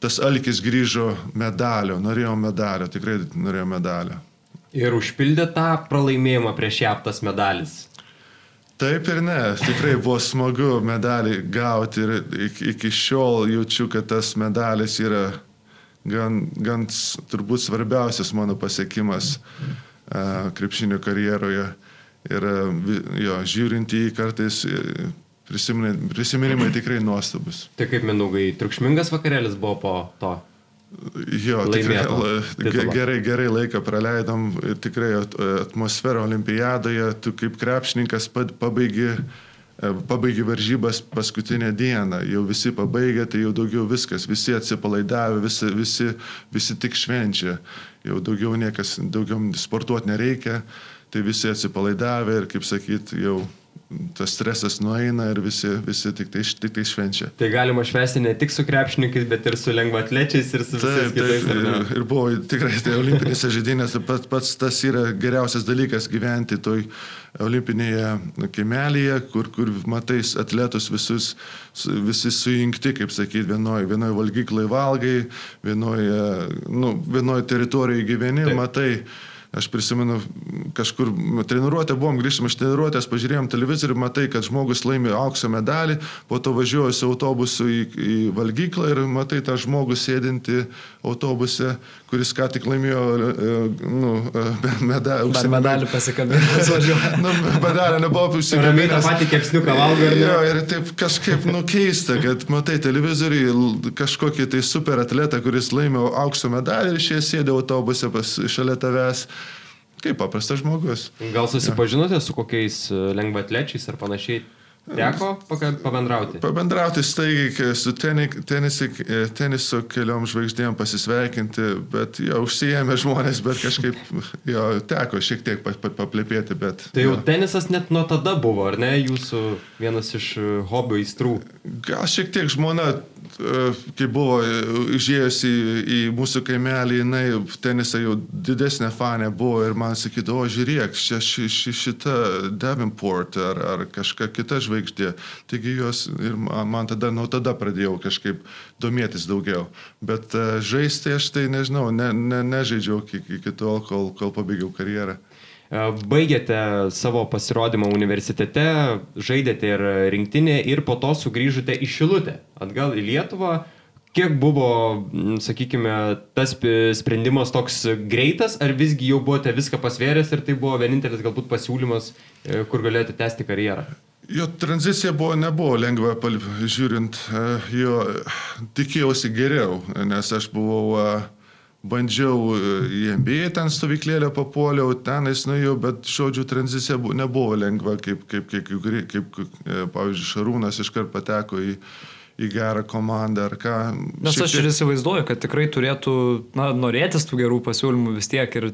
tas alkis grįžo medalio, norėjau medalio, tikrai norėjau medalio. Ir užpildė tą pralaimėjimą prieš ją tas medalis. Taip ir ne, tikrai buvo smagu medalį gauti ir iki, iki šiol jaučiu, kad tas medalis yra gan, gan turbūt svarbiausias mano pasiekimas uh, krepšinio karjeroje. Ir uh, jo, žiūrint į jį kartais prisiminimai tikrai nuostabus. Tai kaip minaugai, triukšmingas vakarėlis buvo po to? Jo, tikrai, la, gerai, gerai laiką praleidom. Tikrai atmosfera olimpiadoje, tu kaip krepšininkas pabaigi, e, pabaigi varžybas paskutinę dieną, jau visi pabaigė, tai jau daugiau viskas, visi atsipalaidavę, visi, visi, visi tik švenčia, jau daugiau niekas, daugiau sportuoti nereikia, tai visi atsipalaidavę ir, kaip sakyt, jau tas stresas nueina ir visi, visi tik, tai, tik tai švenčia. Tai galima švesti ne tik su krepšininkais, bet ir su lengvatlečiais ir su taip, kitais. Taip, ir, ir buvo tikrai tai olimpinėse žaidynėse pats, pats tas yra geriausias dalykas gyventi toj olimpinėje kaimelėje, kur, kur matai atletus visus, visi sujungti, kaip sakyti, vienoje vienoj valgyklai valgai, vienoje nu, vienoj teritorijoje gyveni, taip. matai Aš prisimenu, kažkur treniruotę buvom, grįžtam iš treniruotės, pažiūrėjom televizorių, matai, kad žmogus laimė aukso medalį, po to važiuoju su autobusu į, į valgyklą ir matai tą žmogų sėdinti autobuse, kuris ką tik laimėjo e, nu, e, medalį. Dar medalį pasikabinęs važiuoja. nu, medalį nebuvo užsikabinęs. Ramiai tą patį kepsniuką valgo. Jo, ir taip kažkaip nukeista, kad matai televizoriui kažkokį tai super atletą, kuris laimėjo aukso medalį ir šie sėdė autobuse pas, šalia tavęs. Kaip paprastas žmogus. Gal susipažinote ja. su kokiais e, lengvatlečiais ar panašiai? Teko pabendrauti? Pabendrauti staigiai su tenisi, e, teniso keliom žvaigždėm pasisveikinti, bet jau užsijėmė žmonės, bet kažkaip jo teko šiek tiek paplėpėti. Bet, tai jau jo. tenisas net nuo tada buvo, ar ne, jūsų vienas iš e, hobio įstrų? Gal šiek tiek žmona kai buvo išėjusi į, į mūsų kaimelį, jinai tenisą jau didesnė fanė buvo ir man sakydavo, žiūrėk, ši, ši, ši, šita Davenport ar, ar kažkokia kita žvaigždė. Taigi jos ir man, tada, nuo tada pradėjau kažkaip domėtis daugiau. Bet žaisti aš tai nežinau, ne, ne, nežaidžiau iki, iki tol, kol, kol pabaigiau karjerą. E, baigėte savo pasirodymą universitete, žaidėte ir rinktinė ir po to sugrįžote į Šilutę, atgal į Lietuvą. Kiek buvo, sakykime, tas sprendimas toks greitas, ar visgi jau buvote viską pasvėręs ir tai buvo vienintelis galbūt pasiūlymas, e, kur galėjote tęsti karjerą? Jo tranzicija buvo, nebuvo lengva, žiūrint, e, jo tikėjausi geriau, nes aš buvau bandžiau e, į MBA ten stovyklėlę papuoliau, tenais nuėjau, bet žodžiu, tranzicija nebuvo lengva, kaip, kaip, kaip, kaip, kaip, kaip pavyzdžiui, Šarūnas iškart pateko į, į gerą komandą ar ką. Nes aš ir įsivaizduoju, kad tikrai turėtų na, norėtis tų gerų pasiūlymų vis tiek ir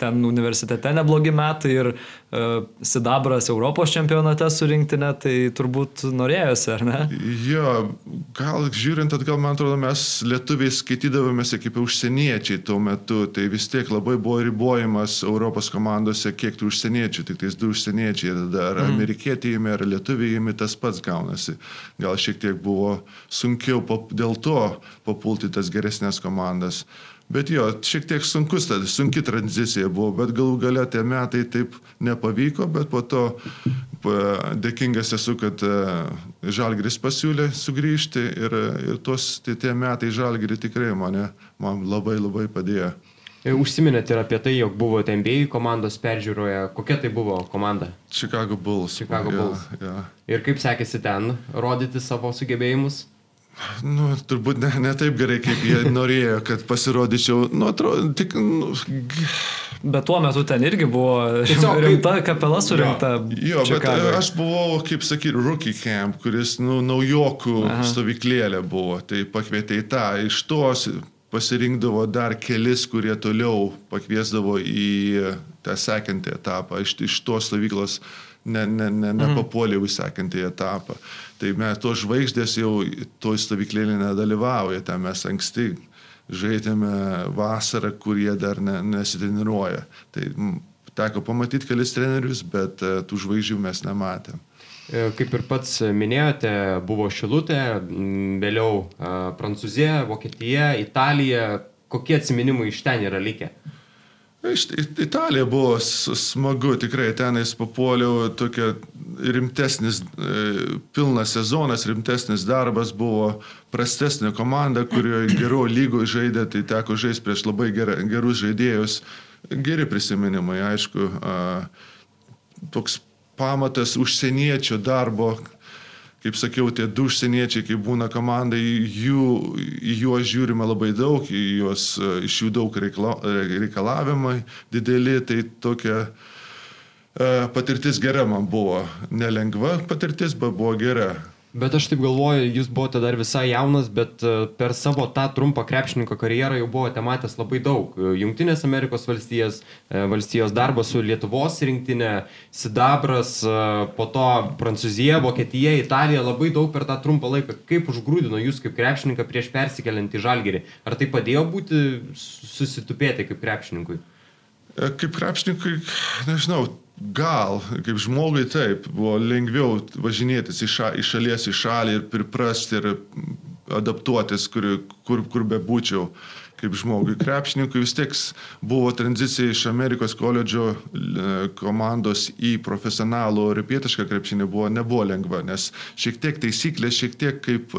ten universitete neblogi metai ir uh, Sidabras Europos čempionate surinktinė, tai turbūt norėjosi, ar ne? Jo, gal žiūrint atgal, man atrodo, mes lietuviai skaitydavomės kaip užsieniečiai tuo metu, tai vis tiek labai buvo ribojimas Europos komandose, kiek tų užsieniečių, tik tais du užsieniečiai, ar mm. amerikietį įmė, ar lietuviai tas pats gaunasi. Gal šiek tiek buvo sunkiau dėl to papulti tas geresnės komandas. Bet jo, šiek tiek sunkus, ta, sunki tranzicija buvo, bet galų galia tie metai taip nepavyko, bet po to dėkingas esu, kad e, Žalgris pasiūlė sugrįžti ir, ir tos tie, tie metai Žalgri tikrai mane man labai labai padėjo. E, užsiminėte ir apie tai, jog buvote NBA komandos peržiūroje. Kokia tai buvo komanda? Chicago Bulls. Chicago Bulls. Ja, ja. Ir kaip sekėsi ten rodyti savo sugebėjimus? Nu, turbūt ne, ne taip gerai, kaip jie norėjo, kad pasirodyčiau. Nu, atrodo, tik... Nu, bet tuo metu ten irgi buvo Tiesiog, rimta kapela surinkta. Jo, jo bet aš buvau, kaip sakyti, rookie camp, kuris nu, naujokų Aha. stovyklėlė buvo. Tai pakvietė į tą. Iš tos pasirinkdavo dar kelis, kurie toliau pakviesdavo į tą sekantį etapą, iš, iš tos stovyklos ne, ne, ne, nepapuoliau į sekantį etapą. Tai mes tos žvaigždės jau toj stovyklėlė nedalyvauja, ten mes anksti žaidėme vasarą, kurie dar ne, nesitreniruoja. Tai teko pamatyti kelis trenerius, bet e, tų žvaigždžių mes nematėm. E, kaip ir pats minėjote, buvo Šilutė, vėliau e, Prancūzija, Vokietija, Italija. Kokie atsiminimai iš ten yra likę? Iš Italija buvo smagu, tikrai tenais papuoliau tokia rimtesnis, pilnas sezonas, rimtesnis darbas buvo, prastesnė komanda, kurioje gero lygo žaidė, tai teko žaisti prieš labai gerus žaidėjus geri prisiminimai, aišku, toks pamatas užsieniečio darbo, kaip sakiau, tie du užsieniečiai, kai būna komandai, jų, juos žiūrime labai daug, juos, iš jų daug reikla, reikalavimai dideli, tai tokia patirtis gera man buvo. Nelengva patirtis, bet buvo gera. Bet aš taip galvoju, jūs buvote dar visai jaunas, bet e, per savo tą trumpą krepšininko karjerą jau buvote matęs labai daug. E, Junktinės Amerikos valstijas, e, valstijos darbas su Lietuvos rinktinė, Sidabras, po to Prancūzija, Vokietija, Italija, labai daug per tą trumpą laiką. Kaip užgrūdino jūs kaip krepšininką prieš persikeliant į Žalgerį? Ar tai padėjo būti susitupėti kaip krepšininkui? Kaip krepšininkui, nežinau, Gal, kaip žmogui taip, buvo lengviau važinėtis iš, ša, iš šalies į šalį ir priprasti ir adaptuotis, kur, kur, kur bebūčiau kaip žmogui. Krepšininkui vis tiek buvo tranzicija iš Amerikos koledžo e, komandos į profesionalų europietišką krepšinį buvo, nebuvo lengva, nes šiek tiek taisyklės, šiek tiek kaip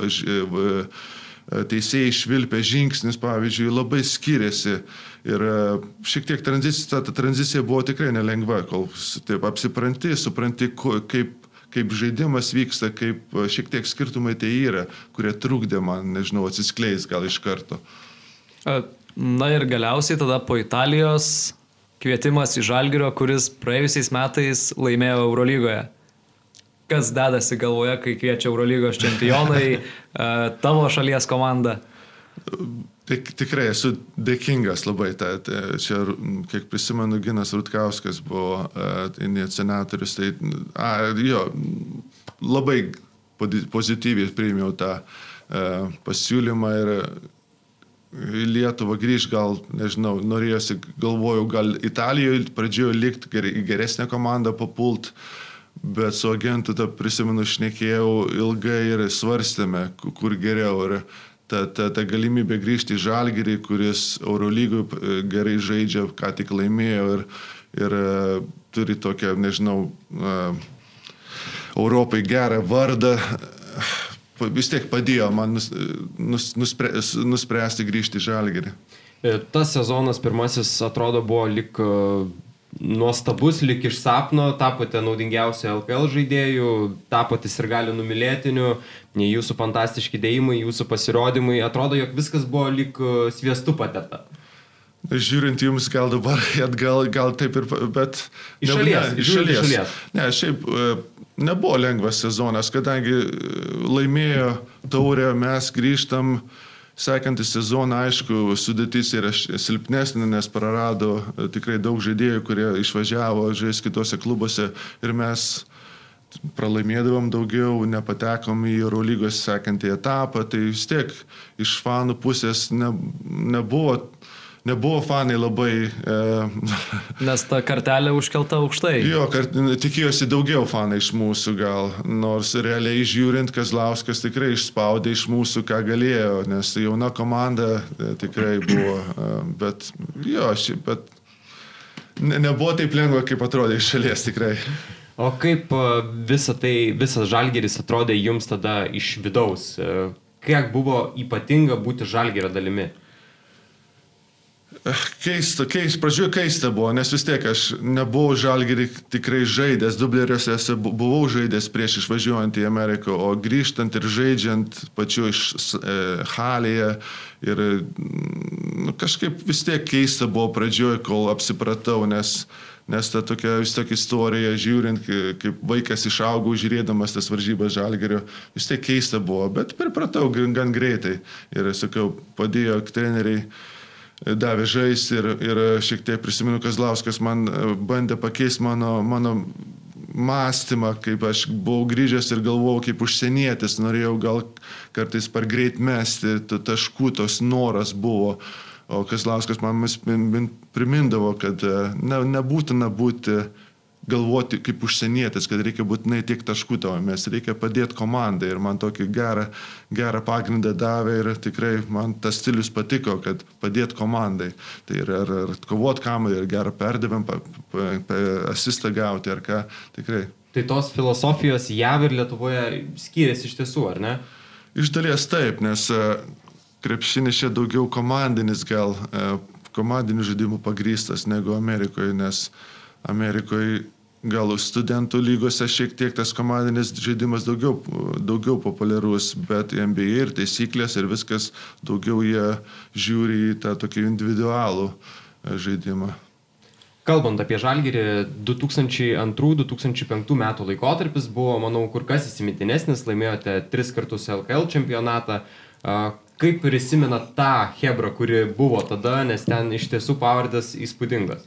teisėjai švilpė žingsnis, pavyzdžiui, labai skiriasi. Ir e, šiek tiek tranzicija, ta tranzicija buvo tikrai nelengva, kol taip apsipranti, supranti, kaip kaip žaidimas vyksta, kaip e, šiek tiek skirtumai tai yra, kurie trukdė man, nežinau, atsiskleis gal iš karto. Na ir galiausiai tada po Italijos kvietimas į Žalgirio, kuris praėjusiais metais laimėjo Eurolygoje kas dedasi galvoje, kai kviečia Eurolygos čempionai, tavo šalies komanda? Tik, tikrai esu dėkingas labai. Ta, ta, čia, kiek prisimenu, Ginas Rutkauskas buvo uh, senatorius, tai a, jo, labai pozityviai priėmiau tą uh, pasiūlymą ir į Lietuvą grįž, gal, nežinau, norėjosi, galvojau, gal Italijoje pradžioje likti geresnę komandą papult. Uh, bet su agentu tą prisimenu šnekėjau ilgai ir svarstėme, kur geriau. Ir ta, ta, ta galimybė grįžti į Žalgirį, kuris Eurolygui e, gerai žaidžia, ką tik laimėjo ir, ir e, turi tokią, nežinau, uh, Europai gerą vardą, vis tiek padėjo man nus, nus, nuspre, nuspręsti grįžti į Žalgirį. Tas sezonas pirmasis atrodo buvo lik nuostabus, lik iš sapno, tapote naudingiausiu LKL žaidėjų, tapote ir gali numylėtiniu, jūsų fantastiški dėjimai, jūsų pasirodymai, atrodo, jog viskas buvo lik e, sviestu pateta. Žiūrint jums gal dabar, atgal, gal taip ir, bet... Iš šalies, ne, iš šalies. šalies. Ne, šiaip e, nebuvo lengvas sezonas, kadangi e, laimėjo taurę, mes grįžtam uh, Sekantį sezoną, aišku, sudėtis yra silpnesnė, nes prarado e, tikrai daug žaidėjų, kurie išvažiavo žais kitose klubuose ir mes pralaimėdavom daugiau, nepatekom į Eurolygos sekantį etapą, tai vis tiek iš fanų pusės ne, nebuvo nebuvo fanai labai... E... Nes ta kartelė užkelta aukštai. Jo, kart, tikėjosi daugiau fanai iš mūsų gal, nors realiai žiūrint, Kazlauskas tikrai išspaudė iš mūsų, ką galėjo, nes jauna komanda e, tikrai buvo, e, bet jo, ši, bet ne, nebuvo taip lengva, kaip atrodė iš šalies tikrai. O kaip e, visa tai, visas žalgeris atrodė jums tada iš vidaus? Kiek buvo ypatinga būti žalgerio dalimi? Keista, keista, pradžioje keista buvo, nes vis tiek aš nebuvau žalgerį tikrai žaidęs, dubleriuose buvau žaidęs prieš išvažiuojant į Ameriką, o grįžtant ir žaidžiant pačiu iš e, Halėje ir nu, kažkaip vis tiek keista buvo pradžioje, kol apsipratau, nes, nes ta tokia vis tokia istorija, žiūrint, kaip vaikas išaugau, žiūrėdamas tas varžybas žalgerio, vis tiek keista buvo, bet pripratau gan greitai. Ir, sakiau, padėjo treneriai davė žaisti ir, ir šiek tiek prisimenu, Kazlauskas man bandė pakeisti mano, mano mąstymą, kaip aš buvau grįžęs ir galvojau kaip užsienietis, norėjau gal kartais per greit mesti, taškų tos noras buvo. O Kazlauskas man primindavo, kad ne, nebūtina būti galvoti kaip užsienietis, kad reikia būtinai tiek taškų tavo, mes reikia padėti komandai ir man tokį gerą, gerą pagrindą davė ir tikrai man tas stilius patiko, kad padėti komandai. Tai ir, ir, ir kovot kamuolį, ir gerą perdavimą, pa, pa, pa, asistą gauti, ar ką, tikrai. Tai tos filosofijos JAV ir Lietuvoje skiriasi iš tiesų, ar ne? Iš dalies taip, nes e, krepšinis čia daugiau komandinis gal, e, komandinių žaidimų pagrystas negu Amerikoje, nes Amerikoje gal studentų lygose šiek tiek tas komandinis žaidimas daugiau, daugiau populiarus, bet NBA ir taisyklės ir viskas daugiau jie žiūri į tą tokį individualų e, žaidimą. Kalbant apie Žalgirį, 2002-2005 metų laikotarpis buvo, manau, kur kas įsimintinesnis, laimėjote tris kartus LKL čempionatą. Kaip prisimena tą Hebrą, kuri buvo tada, nes ten iš tiesų pavardės įspūdingas?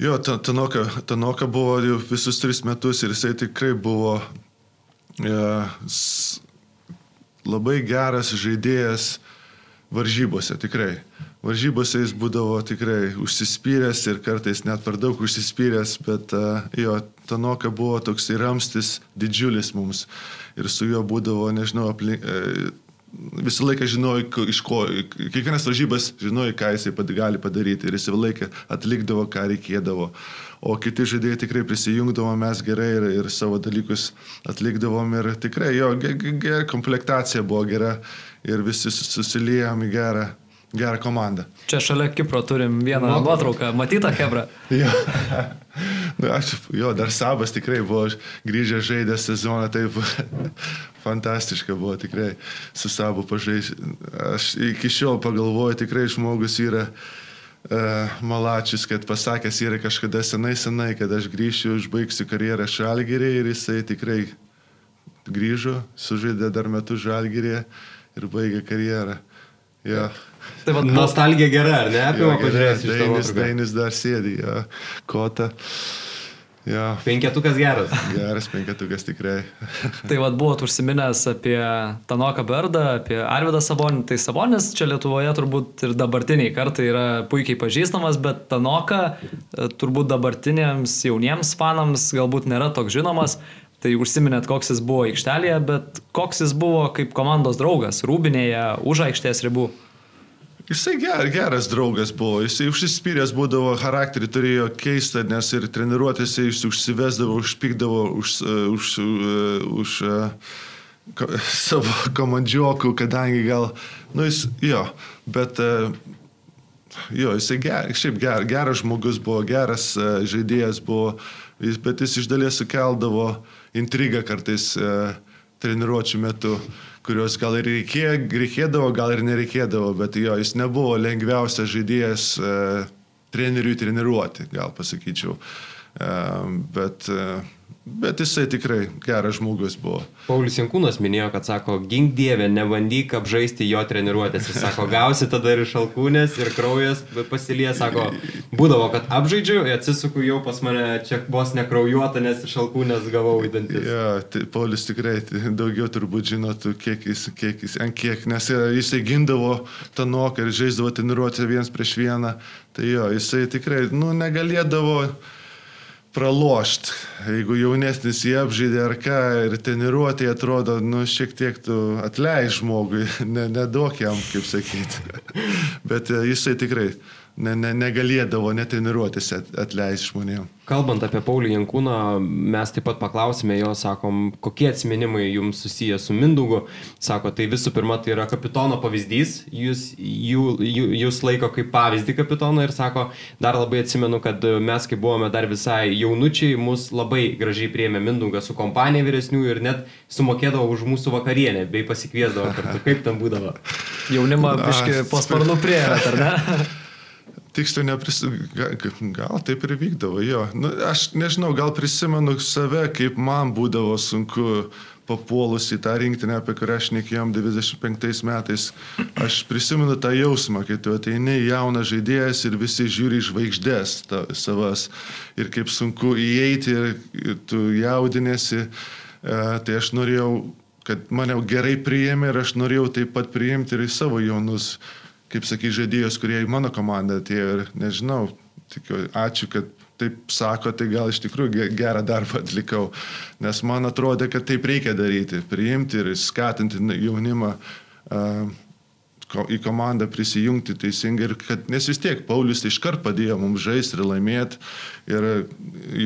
Jo, Tanoka, Tanoka buvo jau visus tris metus ir jisai tikrai buvo ja, s, labai geras žaidėjas varžybose, tikrai. Varžybose jis būdavo tikrai užsispyręs ir kartais net per daug užsispyręs, bet uh, jo, Tanoka buvo toks ramstis didžiulis mums ir su juo būdavo, nežinau, aplink, uh, visą laiką žinojai, iš ko, kiekvienas varžybas žinojai, ką jisai gali padaryti ir jis visą laiką atlikdavo, ką reikėdavo. O kiti žaidėjai tikrai prisijungdavo, mes gerai ir, ir savo dalykus atlikdavom ir tikrai jo, gera komplektacija buvo gera ir visi susiliejom į gerą gerą komandą. Čia šalia Kipro turim vieną no. nuotrauką, matytą Hebra. jo. nu, aš, jo, dar Sabas tikrai buvo grįžęs žaidęs sezoną, taip fantastiška buvo tikrai su Sabu pažaisti. Aš iki šiol pagalvoju, tikrai žmogus yra uh, Malačius, kad pasakęs yra kažkada senai senai, kad aš grįšiu, užbaigsiu karjerą Šalgirį ir jisai tikrai grįžo, sužaidė dar metus Žalgirį ir baigė karjerą. Ja. Tai va, nostalgija gera, ar ne? Apima pažiūrėti. Dainis, Dainis dar sėdi, ja. kota. Ja. Penketukas geras. Geras penketukas tikrai. tai vad buvot užsiminęs apie Tanoką Berdą, apie Arvidą Sabonį. Tai Sabonis čia Lietuvoje turbūt ir dabartiniai kartai yra puikiai pažįstamas, bet Tanoka e, turbūt dabartiniams jauniems fanams galbūt nėra toks žinomas. Tai užsiminėt, koks jis buvo aikštelėje, bet koks jis buvo kaip komandos draugas, rūbinėje, už aikštės ribų. Jisai ger, geras draugas buvo, jisai užsispyręs būdavo, charakterį turėjo keistą, nes ir treniruotėse jis užsivesdavo, užpykdavo už, už, už, už ko, savo komandžiokų, kadangi gal, nu jis, jo, bet, jo, jisai ger, šiaip ger, geras žmogus buvo, geras žaidėjas buvo, bet jis iš dalies sukeldavo intrigą kartais treniruočio metu kurios gal ir reikėjo, reikėdavo, gal ir nereikėdavo, bet jo, jis nebuvo lengviausias žaidėjas e, treneriui treniruoti, gal pasakyčiau. E, bet e, Bet jisai tikrai geras žmogus buvo. Paulius Jankūnas minėjo, kad sako, gink dievę, nebandyk apžaisti jo treniruotės. Jis sako, gausi tada ir šalkūnės, ir kraujas pasilie, sako, būdavo, kad apžaidžiu, atsisuku jau pas mane čia vos nekraujuota, nes šalkūnės gavau į dantis. Ja, tai Paulius tikrai daugiau turbūt žinotų, kiek jis, kiek jis, ant kiek, nes jisai gindavo tą noką ir žaisdavo treniruotę viens prieš vieną. Tai jo, jisai tikrai, nu, negalėdavo pralošt. Jeigu jaunesnis jie apžaidė ar ką ir treniruotė atrodo, nu, šiek tiek tu atleis žmogui, ne, neduok jam, kaip sakyti. Bet e, jisai tikrai ne, ne, negalėdavo netreniruotis atleisti žmonėms. Kalbant apie Paulį Jankūną, mes taip pat paklausime jo, sakom, kokie atsiminimai jums susiję su Mindugu. Sako, tai visų pirma, tai yra kapitono pavyzdys, jūs, jų, jų, jūs laiko kaip pavyzdį kapitono ir sako, dar labai atsimenu, kad mes, kai buvome dar visai jaunučiai, mus labai gražiai priėmė Mindugas su kompanija vyresnių ir net sumokėdavo už mūsų vakarienę bei pasikviesdavo kartu. Kaip tam būdavo? Jaunimą, biškai, pasparnų prieėmė, ar ne? tiksliai neprisimenu, gal, taip ir vykdavo, jo. Nu, aš nežinau, gal prisimenu save, kaip man būdavo sunku papuolus į tą rinktinę, apie kurią aš nekėjom 95 metais, aš prisimenu tą jausmą, kai tu ateini jaunas žaidėjas ir visi žiūri žvaigždės ta, savas ir kaip sunku įeiti ir, ir tu jaudinėsi, e, tai aš norėjau, kad mane gerai priėmė ir aš norėjau taip pat priimti ir į savo jaunus, kaip sakai, žaidėjus, kurie į mano komandą atėjo ir nežinau, tikiu, ačiū, kad taip sako, tai gal iš tikrųjų gerą darbą atlikau, nes man atrodė, kad taip reikia daryti, priimti ir skatinti jaunimą uh, į komandą prisijungti teisingai ir kad, nes vis tiek Paulius iškart padėjo mums žaisti ir laimėti ir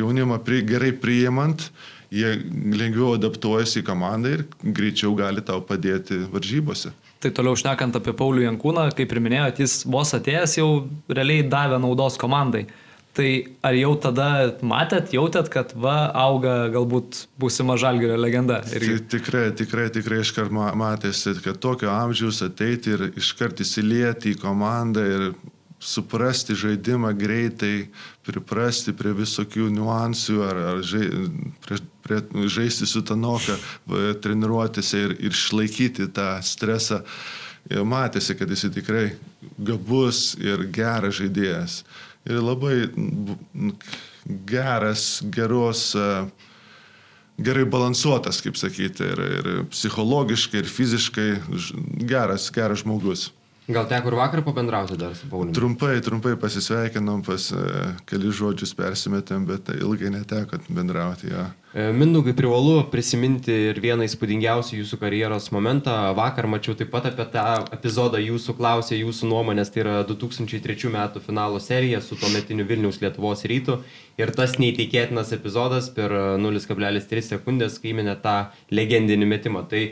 jaunimą pri, gerai priimant, jie lengviau adaptuojasi į komandą ir greičiau gali tau padėti varžybose. Tai toliau šnekant apie Paulių Jankūną, kaip ir minėjote, jis vos atėjęs jau realiai davė naudos komandai. Tai ar jau tada matėt, jautėt, kad va auga galbūt būsima žalgerio legenda? Irgi? Tikrai, tikrai, tikrai iškart matėsi, kad tokio amžiaus ateiti ir iškart įsilieti į komandą ir suprasti žaidimą greitai, priprasti prie visokių niuansų ar, ar žai, prie, prie, žaisti su tanoka, treniruotis ir, ir išlaikyti tą stresą. Ir matėsi, kad jis tikrai gabus ir geras žaidėjas ir labai geras, geros, e, gerai balansuotas, kaip sakyti, ir, ir psichologiškai, ir fiziškai geras, geras žmogus. Gal teko ir vakar pabendrauti dar su Pauliu? Trumpai, trumpai pasisveikinom, pas uh, keli žodžius persimetėm, bet ilgai neteko bendrauti. Ja. E, Mindaugai privalu prisiminti ir vieną įspūdingiausių jūsų karjeros momentą. Vakar mačiau taip pat apie tą epizodą, jūsų klausė jūsų nuomonės, tai yra 2003 metų finalo serija su tuometiniu Vilniaus Lietuvos rytu. Ir tas neįtikėtinas epizodas per 0,3 sekundės, kai įminė tą legendinį metimą. Tai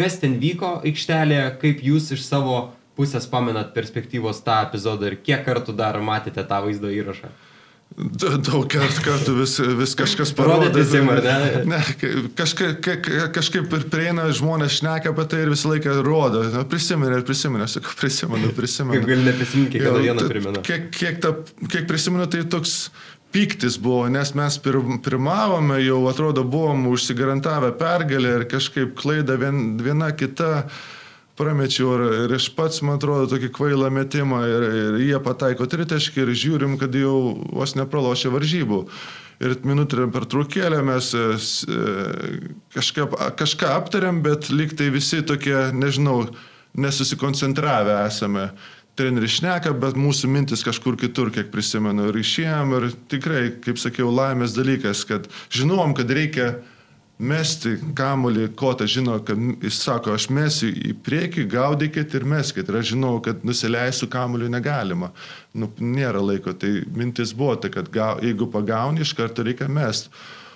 kas ten vyko aikštelėje, kaip jūs iš savo pusės pamenat perspektyvos tą epizodą ir kiek kartų dar matėte tą vaizdo įrašą? Daug kartų, kartų vis, vis kažkas parodo. Ar ne? ne kažka, ka, kažkaip ir prieina žmonės šneka apie tai ir visą laiką rodo. Ir prisiminė, sakau, prisimenu, prisimenu. Kaip gali neprisiminti, kiekvieną dieną primenu. Kiek, kiek, ta, kiek prisimenu, tai toks pyktis buvo, nes mes pir, pirmavome, jau atrodo buvom užsigarantavę pergalę ir kažkaip klaida vien, viena kita pramečiau ir, ir aš pats, man atrodo, tokį kvailą metimą ir, ir jie pataiko tritaškį ir žiūrim, kad jau vos nepralošė varžybų. Ir minutę per trukėlę mes e, e, kažką, kažką aptarėm, bet lyg tai visi tokie, nežinau, nesusikoncentravę esame treneris šneka, bet mūsų mintis kažkur kitur, kiek prisimenu. Ir išėjom ir tikrai, kaip sakiau, laimės dalykas, kad žinom, kad reikia mesti kamuolį, kota žino, kad jis sako, aš mesiu į priekį, gaudykit ir meskit. Ir aš žinau, kad nusileisiu kamuolį negalima. Nu, nėra laiko. Tai mintis buvo, tai, kad ga, jeigu pagauni, iš karto reikia mest.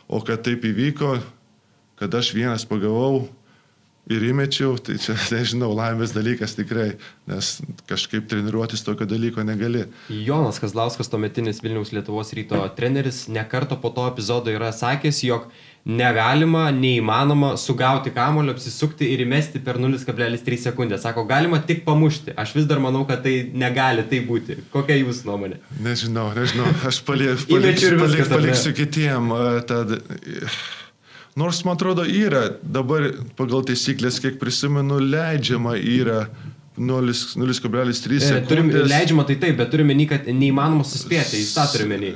O kad taip įvyko, kad aš vienas pagavau ir įmečiau, tai čia, nežinau, laimės dalykas tikrai, nes kažkaip treniruotis tokio dalyko negali. Jonas Kazlauskas, tuometinis Vilniaus Lietuvos ryto treneris, nekarto po to epizodo yra sakęs, jog negalima, neįmanoma sugauti kamulio, apsisukti ir įmesti per 0,3 sekundės. Sako, galima tik pamušti. Aš vis dar manau, kad tai negali tai būti. Kokia jūsų nuomonė? Nežinau, nežinau. Aš palie, paliksiu, paliksiu, paliksiu kitiem. Tad, nors man atrodo yra, dabar pagal taisyklės, kiek prisimenu, leidžiama yra 0,3 sekundės. Turim, leidžiama tai taip, bet turime menį, kad neįmanoma suspėti, jis tą turime menį.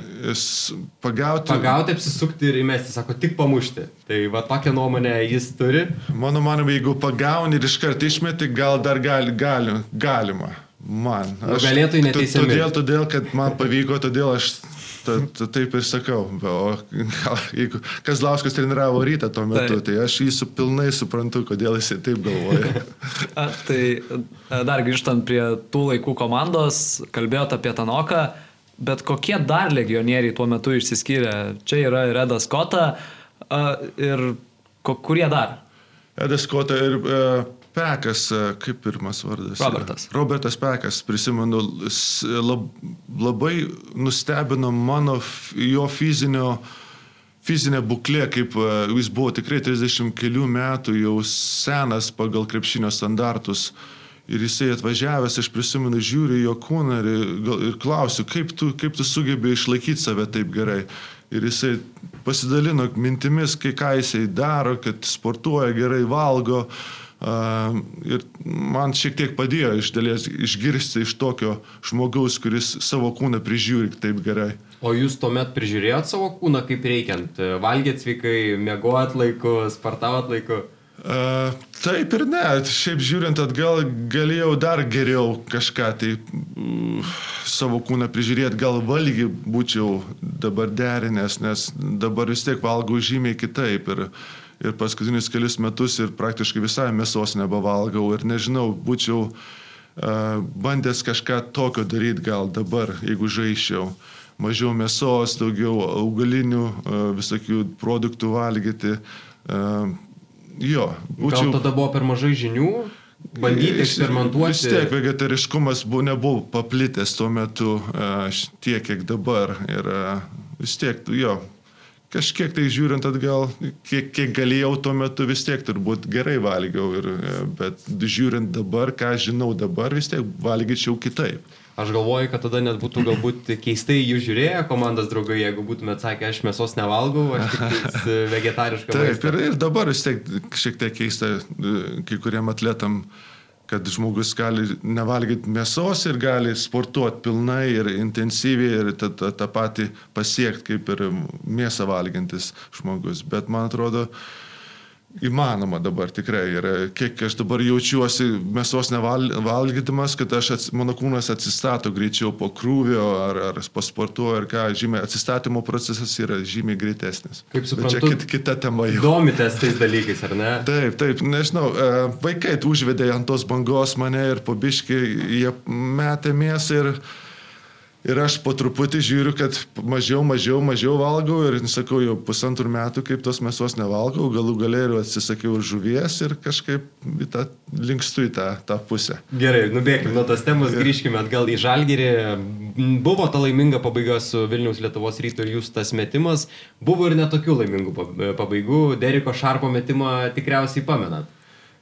Pagauti. Pagauti, apsisukti ir įmesti, sako, tik pamušti. Tai va tokią nuomonę jis turi. Mano manimo, jeigu pagauni ir iškart išmeti, gal dar gali, gali, galima. Man. Aš, galėtų neteisėtai. Todėl, todėl, kad man pavyko, todėl aš ta, ta, taip ir sakau. O jeigu Kazlauskas treniravo rytą tuo metu, taip. tai aš jį su pilnai suprantu, kodėl jis taip galvoja. A, tai dar grįžtant prie tų laikų komandos, kalbėjote apie Tanoką, bet kokie dar legionieriai tuo metu išsiskyrė? Čia yra ir Edas Kota ir kurie dar? Edas Kota ir... Uh, Pekas, e, kaip pirmas vardas? Robertas. Robertas Pekas, prisimenu, lab, labai nustebino mano jo fizinio, fizinė būklė, kaip e, jis buvo tikrai 30 kelių metų jau senas pagal krepšinio standartus. Ir jisai atvažiavęs, aš prisimenu, žiūriu jo kūną ir, ir klausiu, kaip tu, kaip tu sugebėjai išlaikyti save taip gerai. Ir jisai pasidalino mintimis, kai ką jisai daro, kad sportuoja, gerai valgo. Uh, ir man šiek tiek padėjo iš dalies išgirsti iš tokio žmogaus, kuris savo kūną prižiūri taip gerai. O jūs tuomet prižiūrėjot savo kūną kaip reikiant? Valgėt sveikai, mėgojot laiku, sportavot laiku? Uh, taip ir ne, šiaip žiūrint atgal, galėjau dar geriau kažką tai uh, savo kūną prižiūrėti, gal valgy būčiau dabar derinęs, nes dabar vis tiek valgau žymiai kitaip ir, ir paskutinius kelius metus ir praktiškai visai mėsos nebevalgau ir nežinau, būčiau uh, bandęs kažką tokio daryti gal dabar, jeigu žaiščiau. Mažiau mėsos, daugiau augalinių uh, visokių produktų valgyti. Uh, Jo, būčiau... Gal tada buvo per mažai žinių? Bandyti eksperimentuoti. Vis tiek vegetariškumas buvo, nebuvo paplitęs tuo metu tiek, kiek dabar. Ir vis tiek, jo, kažkiek tai žiūrint atgal, kiek, kiek galėjau tuo metu, vis tiek turbūt gerai valgiau. Ir, bet žiūrint dabar, ką žinau dabar, vis tiek valgyčiau kitaip. Aš galvoju, kad tada net būtų galbūt keistai jų žiūrėję komandos draugai, jeigu būtumėt sakę, aš mėsos nevalgau, aš tik vegetarišką. Taip, ir, ir dabar vis tiek šiek tiek keista kai kuriem atletam, kad žmogus gali nevalgyti mėsos ir gali sportuoti pilnai ir intensyviai ir tą, tą, tą patį pasiekti kaip ir mėsą valgintis žmogus. Bet man atrodo, įmanoma dabar tikrai. Ir kiek aš dabar jaučiuosi mėsos nevalgydamas, kad aš, ats, mano kūnas atsistato greičiau po krūvio ar, ar po sportu ar ką, žymiai atsistatymo procesas yra žymiai greitesnis. Kaip suprantu, Bet čia kit, kita tema jau. Domitės tais dalykais, ar ne? Taip, taip, nežinau, e, vaikai užvedė ant tos bangos mane ir po biški jie metė mėsą ir Ir aš po truputį žiūriu, kad mažiau, mažiau, mažiau valgau ir sakau, jau pusantrų metų kaip tos mėsos nevalgau, galų galerių atsisakiau žuvies ir kažkaip tą, linkstu į tą, tą pusę. Gerai, nubėgime nuo tos temos, grįžkime atgal į Žalgirį. Buvo ta laiminga pabaiga su Vilniaus Lietuvos ryto ir jūs tas metimas. Buvo ir netokių laimingų pabaigų. Deriko Šarpo metimą tikriausiai pamenat.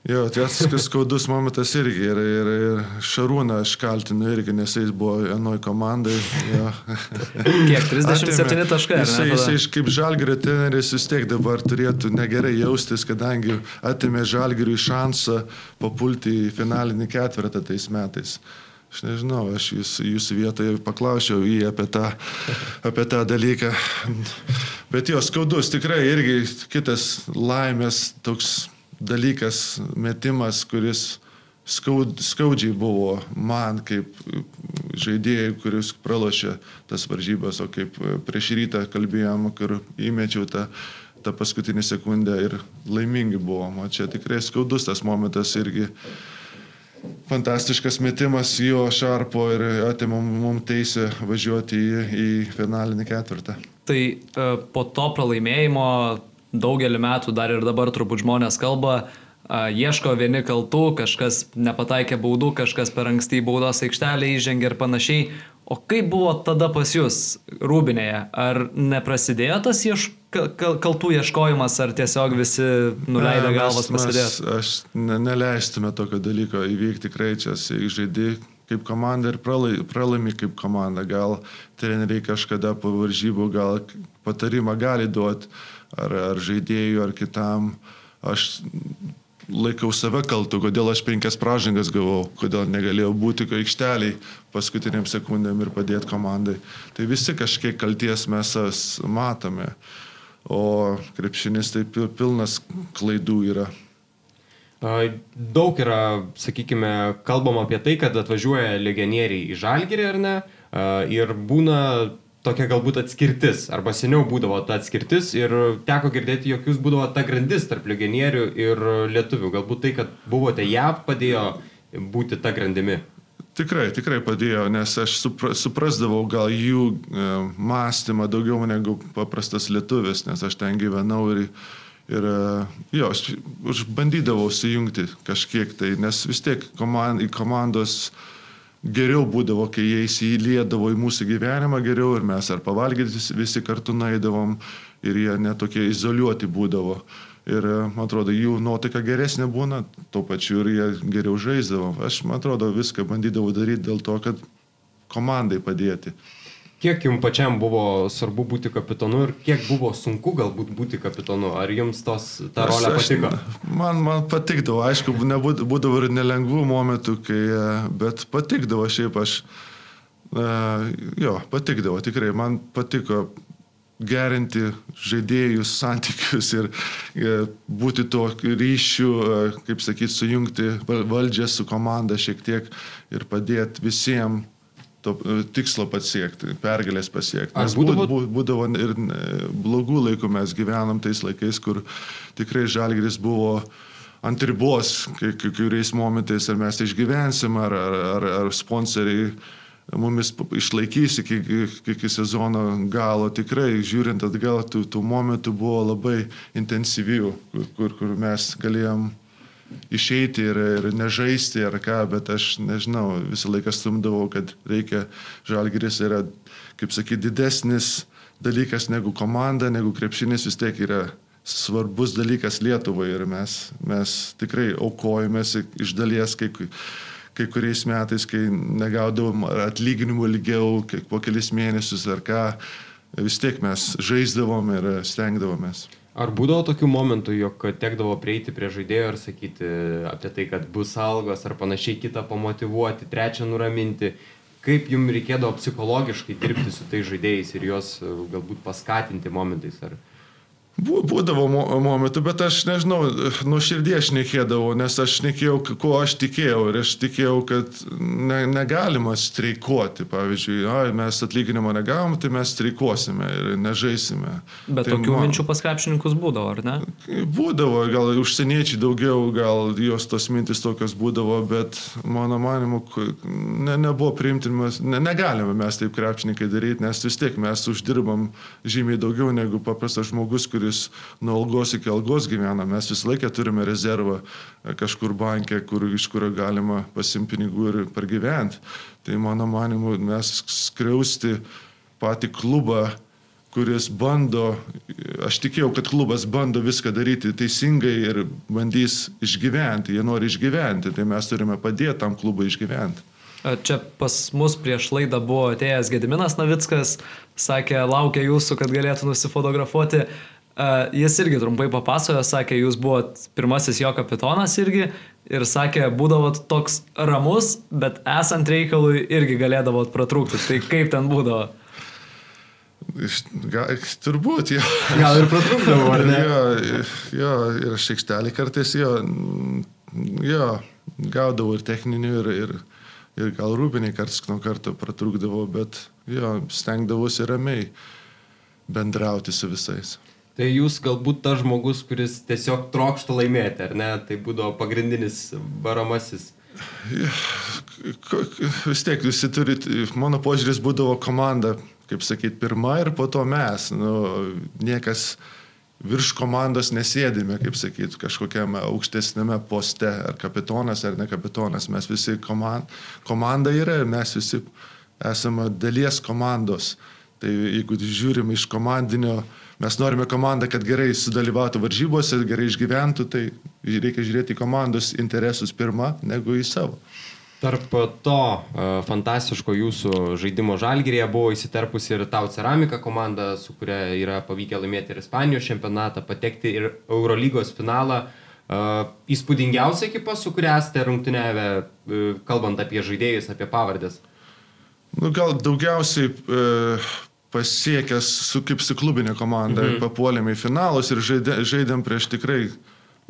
Jo, tas skaudus momentas irgi. Ir, ir, ir Šarūną aš kaltinu irgi, nes jis buvo vienoj komandai. Jo. Kiek? 37 taškai. Jisai, jisai kaip žalgerio treneris vis tiek dabar turėtų negerai jaustis, kadangi atimė žalgeriui šansą papulti į finalinį ketvirtą tais metais. Aš nežinau, aš jūs, jūsų vietoje paklausiau jį apie tą, apie tą dalyką. Bet jo, skaudus tikrai irgi kitas laimės toks dalykas, metimas, kuris skaud, skaudžiai buvo man kaip žaidėjai, kuris pralošė tas varžybas, o kaip prieš rytą kalbėjom, kur įmečiau tą, tą paskutinį sekundę ir laimingi buvom. O čia tikrai skaudus tas momentas irgi. Fantastiškas metimas jo šarpo ir atėmė mums teisę važiuoti į, į finalinį ketvirtą. Tai uh, po to pralaimėjimo daugelį metų dar ir dabar turbūt žmonės kalba, ieško vieni kaltų, kažkas nepataikė baudų, kažkas per anksti į baudos aikštelę įžengė ir panašiai. O kaip buvo tada pas jūs Rūbinėje? Ar neprasidėjo tas ieš... kaltų ieškojimas, ar tiesiog visi nuleidę galvas pasidėjo? Aš ne, neleistume tokio dalyko įvykti tikrai čia, žaidži kaip komanda ir pralaimi kaip komanda. Gal treneriai kažkada po varžybų gal patarimą gali duoti ar, ar žaidėjų, ar kitam. Aš laikau save kaltu, kodėl aš penkias pražangas gavau, kodėl negalėjau būti aikšteliai paskutiniam sekundėm ir padėti komandai. Tai visi kažkiek kalties mes matome, o krepšinis tai pilnas klaidų yra. Daug yra, sakykime, kalbama apie tai, kad atvažiuoja legionieriai į Žalgirį ar ne, ir būna tokia galbūt atskirtis, arba seniau būdavo ta atskirtis ir teko girdėti, jog jūs būdavo ta grandis tarp legionierių ir lietuvių. Galbūt tai, kad buvote JAV, padėjo būti ta grandimi. Tikrai, tikrai padėjo, nes aš supra, suprasdavau gal jų e, mąstymą daugiau negu paprastas lietuvis, nes aš ten gyvenau ir, ir e, jo, aš, aš bandydavau sujungti kažkiek tai, nes vis tiek komand, į komandos e, geriau būdavo, kai jie įsiliedavo į mūsų gyvenimą geriau ir mes ar pavalgyti visi kartu naidavom ir jie netokie izoliuoti būdavo. Ir man atrodo, jų nuotaika geresnė būna, tuo pačiu ir jie geriau žaisdavo. Aš, man atrodo, viską bandydavau daryti dėl to, kad komandai padėti. Kiek jums pačiam buvo svarbu būti kapitonu ir kiek buvo sunku galbūt būti kapitonu? Ar jums tos, ta rolė patiko? Aš, man, man patikdavo, aišku, būdavo ir nelengvų momentų, kai, e, bet patikdavo šiaip aš, uh, jo, patikdavo tikrai, man patiko gerinti žaidėjų santykius ir būti to ryšių, kaip sakyti, sujungti valdžią su komanda šiek tiek ir padėti visiems to tikslo pasiekti, pergalės pasiekti. Nes būdavo... būdavo ir blogų laikų mes gyvenam tais laikais, kur tikrai žalgris buvo ant ribos, kai kuriais momentais, ar mes išgyvensim, ar, ar, ar, ar sponsoriai mumis išlaikys iki, iki sezono galo. Tikrai, žiūrint atgal, tų, tų momentų buvo labai intensyvių, kur, kur, kur mes galėjom išeiti ir, ir nežaisti ar ką, bet aš nežinau, visą laiką stumdavau, kad reikia, žalgeris yra, kaip sakyti, didesnis dalykas negu komanda, negu krepšinis vis tiek yra svarbus dalykas Lietuvai ir mes, mes tikrai aukojomės iš dalies, kai, kai kuriais metais, kai negaudavom atlyginimų lygiau, po kelis mėnesius ar ką, vis tiek mes žaisdavom ir stengdavomės. Ar būdavo tokių momentų, jog tekdavo prieiti prie žaidėjo ir sakyti apie tai, kad bus algos ar panašiai kitą pamotivuoti, trečią nuraminti? Kaip jums reikėdavo psichologiškai dirbti su tais žaidėjais ir juos galbūt paskatinti momentais? Ar... Būdavo momentų, bet aš nežinau, nuo širdies šnekėdavau, nes aš šnekėjau, kuo aš tikėjau ir aš tikėjau, kad ne, negalima streikuoti. Pavyzdžiui, ai, mes atlyginimo negavom, tai mes streikuosime ir nežaisime. Bet tai tokių man... minčių paskrepšininkus būdavo, ar ne? Būdavo, gal užsieniečiai daugiau, gal jos tos mintis tokios būdavo, bet mano manimu, ne, nebuvo priimtinimas, ne, negalime mes taip krepšininkai daryti, nes vis tiek mes uždirbam žymiai daugiau negu paprastas žmogus, kuris kuris nuo algos iki algos gyvena. Mes visą laiką turime rezervą e, kažkur bankė, kur, iš kurio galima pasimti pinigų ir pergyventi. Tai mano manimu, mes skriausti patį klubą kuris bando, aš tikėjau, kad klubas bando viską daryti teisingai ir bandys išgyventi, jie nori išgyventi, tai mes turime padėti tam klubui išgyventi. Čia pas mus prieš laidą buvo atėjęs Gediminas Navickas, sakė, laukia jūsų, kad galėtų nusifotografuoti. Uh, jis irgi trumpai papasakojo, sakė, jūs buvot pirmasis jo kapitonas irgi ir sakė, būdavot toks ramus, bet esant reikalui irgi galėdavot pratrūkti. Tai kaip ten būdavo? Gal, turbūt, jo. Gal ir pratrūkdavo, ar ne? Jo, jo ir aš aikštelį kartais jo, jo, gaudavau ir techninių, ir, ir, ir gal rūpiniai kartais nuo karto pratrūkdavau, bet jo, stengdavausi ramiai bendrauti su visais. Tai jūs galbūt tas žmogus, kuris tiesiog trokšta laimėti, ar ne? Tai būdavo pagrindinis varomasis. Vis tiek visi turit, mano požiūris būdavo komanda, kaip sakyti, pirma ir po to mes. Nu, niekas virš komandos nesėdime, kaip sakyti, kažkokiame aukštesnėme poste, ar kapitonas, ar ne kapitonas. Mes visi komanda, komanda yra ir mes visi esame dalies komandos. Tai jeigu žiūrim iš komandinio uh, mes norime komandą, kad gerai sudalyvautų varžybose, gerai išgyventų, tai reikia žiūrėti į komandos interesus pirmą, negu į savo. Tarp to uh, fantastiško jūsų žaidimo žalgyrėje buvo įsiterpusi ir Tau Ceramika komanda, su kuria yra pavykę laimėti ir Ispanijos čempionatą, patekti ir Eurolygos finalą. Uh, įspūdingiausia ekipa, su kuria esate rungtynėvę, uh, kalbant apie žaidėjus, apie pavardės? Nu, gal daugiausiai uh, pasiekęs su kaip su klubinė komanda, mhm. papuolėme į finalus ir žaidė, žaidėm prieš tikrai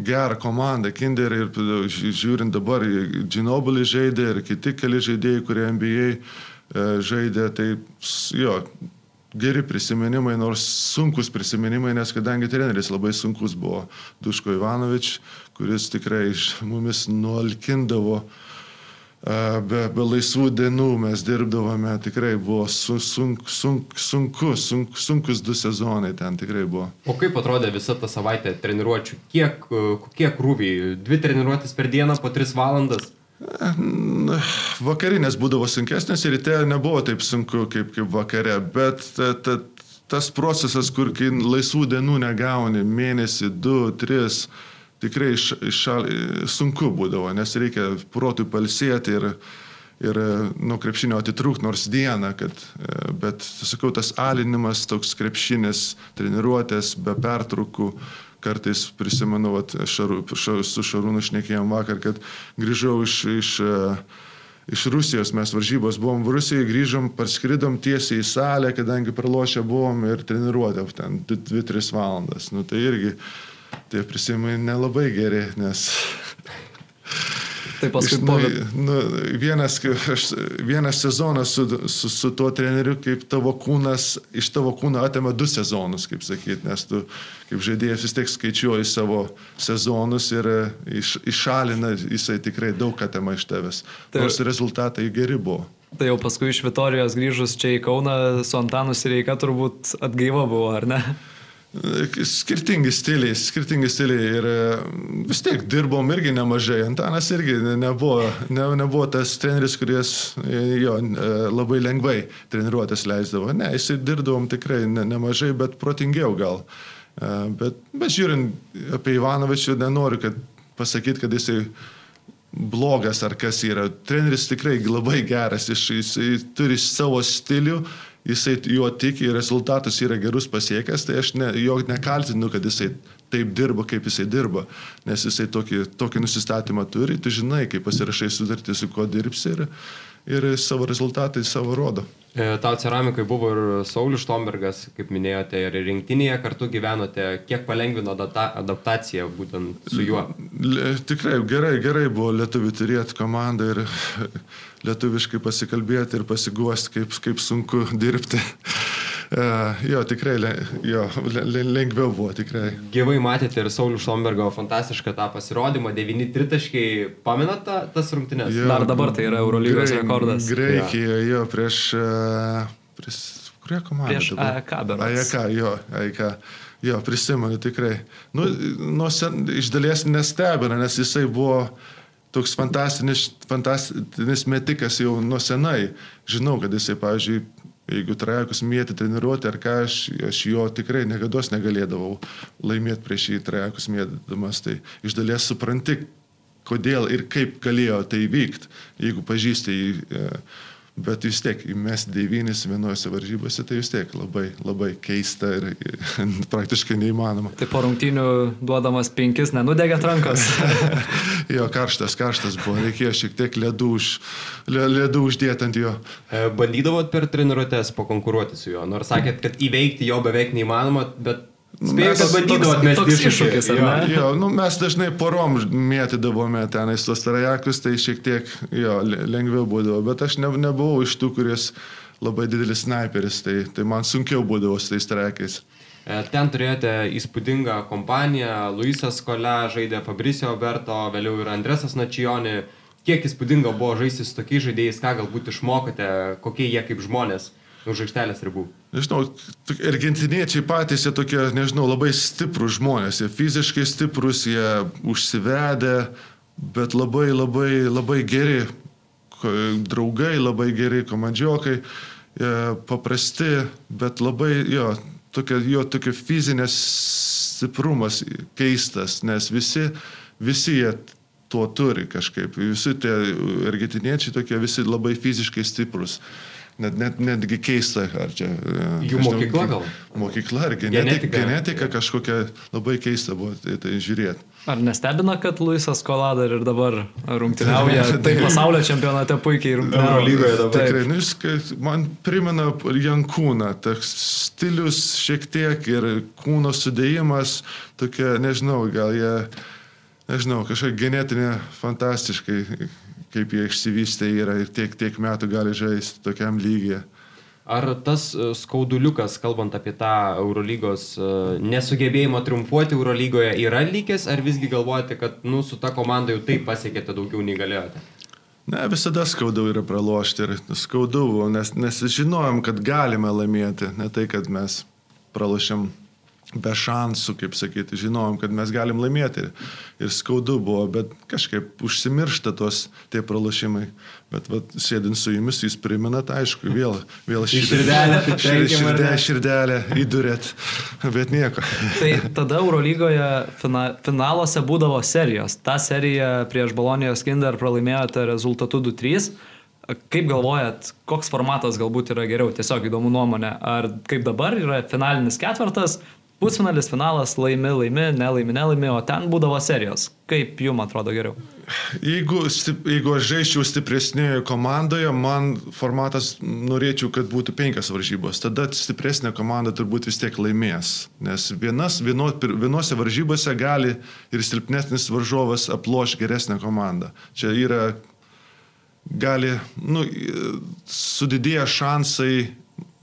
gerą komandą. Kinder ir žiūrint dabar, Ginobili žaidė ir kiti keli žaidėjai, kurie NBA e, žaidė, tai jo, geri prisiminimai, nors sunkus prisiminimai, nes kadangi treneris labai sunkus buvo Duško Ivanovič, kuris tikrai mumis nuolkindavo uh, be, be laisvų dienų mes dirbdavome, tikrai buvo su, sunk, sunk, sunku, sunk, sunkus du sezonai ten tikrai buvo. O kaip atrodė visa ta savaitė treniruočių? Kiek, kiek krūviai? Dvi treniruotės per dieną po tris valandas? Vakarinės būdavo sunkesnės ir ryte nebuvo taip sunku kaip, kaip vakare, bet ta, ta, tas procesas, kur laisvų dienų negauni, mėnesį, du, tris, tikrai šal, sunku būdavo, nes reikia protui palsėti ir, ir nuo krepšinio atitrūkti nors dieną, kad, e, bet, sakau, tas alinimas, toks krepšinis, treniruotės be pertraukų, kartais prisimenu, vat, šaru, ša, su Šarūnu šnekėjom vakar, kad grįžau iš, iš, e, iš Rusijos, mes varžybos buvom Rusijoje, grįžom, parskridom tiesiai į salę, kadangi pralošę buvom ir treniruotė ten 2-3 valandas. Nu, tai irgi tie prisimai nelabai geri, nes Tai paskui po... Nu, vienas, vienas sezonas su, su, su tuo treneriu, kaip tavo kūnas, iš tavo kūno atima du sezonus, kaip sakyti, nes tu kaip žaidėjas vis tiek skaičiuoji savo sezonus ir e, iš, išalina jisai tikrai daug atima iš tavęs. Tai, Nors rezultatai geri buvo. Tai jau paskui iš Vitorijos grįžus čia į Kauną su Antanu Sireika turbūt atgaiva buvo, ar ne? Skirtingi stiliai, skirtingi stiliai ir e, vis tiek dirbom irgi nemažai. Antanas irgi nebuvo, ne, nebuvo tas treneris, kuris e, jo e, labai lengvai treniruotės leisdavo. Ne, jisai dirbdavom tikrai ne, nemažai, bet protingiau gal. Bet, bet žiūrint apie Ivanovičių, nenoriu kad pasakyti, kad jisai blogas ar kas yra. Treneris tikrai labai geras, jis, jisai turi savo stilių jisai juo tiki ir rezultatus yra gerus pasiekęs, tai aš ne, jo nekaltinu, kad jisai taip dirba, kaip jisai dirba, nes jisai tokį, tokį nusistatymą turi, tu žinai, kaip pasirašai sudartį, su kuo dirbsi ir, ir savo rezultatai savo rodo. E, tau ceramikai buvo ir Saulis Štombergas, kaip minėjote, ir rinktinėje kartu gyvenote. Kiek palengvino adaptaciją būtent su juo? Tikrai gerai, gerai buvo lietuvių turėti komandą ir lietuviškai pasikalbėti ir pasiguosti, kaip, kaip sunku dirbti. Uh, jo, tikrai jo, lengviau buvo, tikrai. Gyvai matėte ir Saulių Šombergo fantastišką tą pasirodymą, 9 tritaškai, pamenat ta, tas rungtynės? Jo, Dar dabar tai yra Eurolygos grei, rekordas. Graikijoje, jo, prieš... Uh, prieš Kurie komanda? Prieš AEK berods. AEK, jo, AEK. Jo, prisimenu tikrai. Nu, nu, sen, iš dalies nestebina, nes jisai buvo uh, toks fantastinis, fantastinis metikas jau nuo senai. Žinau, kad jisai, pavyzdžiui, jeigu trajekus mėtė treniruotę ar ką, aš, aš jo tikrai niekada negalėdavau laimėti prieš jį trajekus mėtydamas. Tai iš dalies supranti, kodėl ir kaip galėjo tai vykti, jeigu pažįsti jį. E, bet vis tiek įmesti devynis vienose varžybose, tai vis tiek labai, labai keista ir praktiškai neįmanoma. Tai po rungtynių duodamas penkis, nenudegėt rankos. jo, karštas, karštas buvo, reikėjo šiek tiek ledų, už, ledų uždėti ant jo. E, bandydavot per treniruotės pakonkuruoti su juo, nors sakėt, kad įveikti jo beveik neįmanoma, bet Spėjau, kad bandydavot mesti iššūkis, ar ne? Jo, nu, mes dažnai porom mėtydavome tenais tos trajekus, tai šiek tiek jo, lengviau būdavo, bet aš ne, nebuvau iš tų, kuris labai didelis sniperis, tai, tai man sunkiau būdavo su tais trejekais. E, ten turėjote įspūdingą kompaniją, Luisas Kole žaidė Fabricio Berto, vėliau ir Andresas Načijonį. Kiek įspūdinga buvo žaisti su tokiais žaidėjais, ką galbūt išmokote, kokie jie kaip žmonės? Už aikštelės ribų? Nežinau, argentiniečiai patys jie tokie, nežinau, labai stiprus žmonės, jie fiziškai stiprus, jie užsivedę, bet labai labai labai geri draugai, labai geri komandžiokai, paprasti, bet labai jo, tokia, jo tokia fizinės stiprumas keistas, nes visi, visi jie tuo turi kažkaip, visi tie argentiniečiai tokie, visi labai fiziškai stiprus net, net, netgi keista, ar čia... E, Jų nežinau, mokykla gal? Mokykla ar genetika, genetika, genetika kažkokia labai keista buvo tai, tai žiūrėti. Ar nestebina, kad Luisas Kolada ir dabar rungtyniauja, tai pasaulio čempionate puikiai rungtyniauja. Eurolygoje dabar. Tikrai, nu, jis man primena Jankūną, toks stilius šiek tiek ir kūno sudėjimas, tokia, nežinau, gal jie, nežinau, kažkokia genetinė fantastiškai kaip jie išsivystė yra ir tiek, tiek metų gali žaisti tokiam lygiai. Ar tas e, skauduliukas, kalbant apie tą Eurolygos e, nesugebėjimą triumfuoti Eurolygoje, yra lygis, ar visgi galvojate, kad nu, su ta komanda jau taip pasiekėte daugiau nei galėjote? Ne, visada skaudu yra pralošti ir skaudu, nes, nes žinojom, kad galime laimėti, ne tai, kad mes pralošėm be šansų, kaip sakyti, žinojom, kad mes galim laimėti. Ir skaudu buvo, bet kažkaip užsimiršta tos tie pralašimai. Bet vat, sėdint su jumis, jūs priminat, aišku, vėl, vėl širdelę, širdelę, širdelę įdurėt, bet nieko. Tai tada Eurolygoje fina, finaluose būdavo serijos. Ta serija prieš Bolonijos Kinder pralaimėjote rezultatu 2-3. Kaip galvojat, koks formatas galbūt yra geriau? Tiesiog įdomu nuomonė. Ar kaip dabar yra finalinis ketvirtas, pusfinalis, finalas, laimi, laimi, nelaimi, nelaimi, o ten būdavo serijos. Kaip jums atrodo geriau? Jeigu, jeigu aš žaisčiau stipresnėje komandoje, man formatas norėčiau, kad būtų penkias varžybos. Tada stipresnė komanda turbūt vis tiek laimės. Nes vienas, vieno, vienose varžybose gali ir silpnesnis varžovas aploš geresnę komandą. Čia yra gali, nu, sudidėję šansai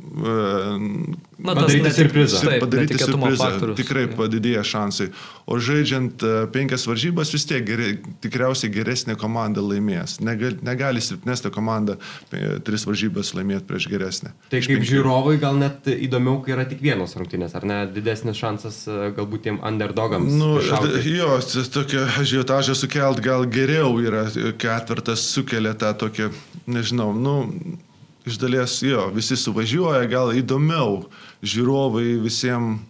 Na, padaryti surprizą. Taip, padaryti surprizą. Faktorius. Tikrai padidėja šansai. O žaidžiant e, penkias varžybas vis tiek geri, tikriausiai geresnė komanda laimės. Negali, negali silpnesnė komanda tris varžybas laimėti prieš geresnę. Tai kaip penkių. žiūrovai gal net įdomiau, kai yra tik vienos rungtynės, ar ne? Didesnis šansas e, galbūt tiem underdogams. Nu, jo, tokia žiotažą sukelt gal geriau yra. Ketvirtas sukelia tą tokią, nežinau, nu iš dalies jo, visi suvažiuoja, gal įdomiau žiūrovai visiems,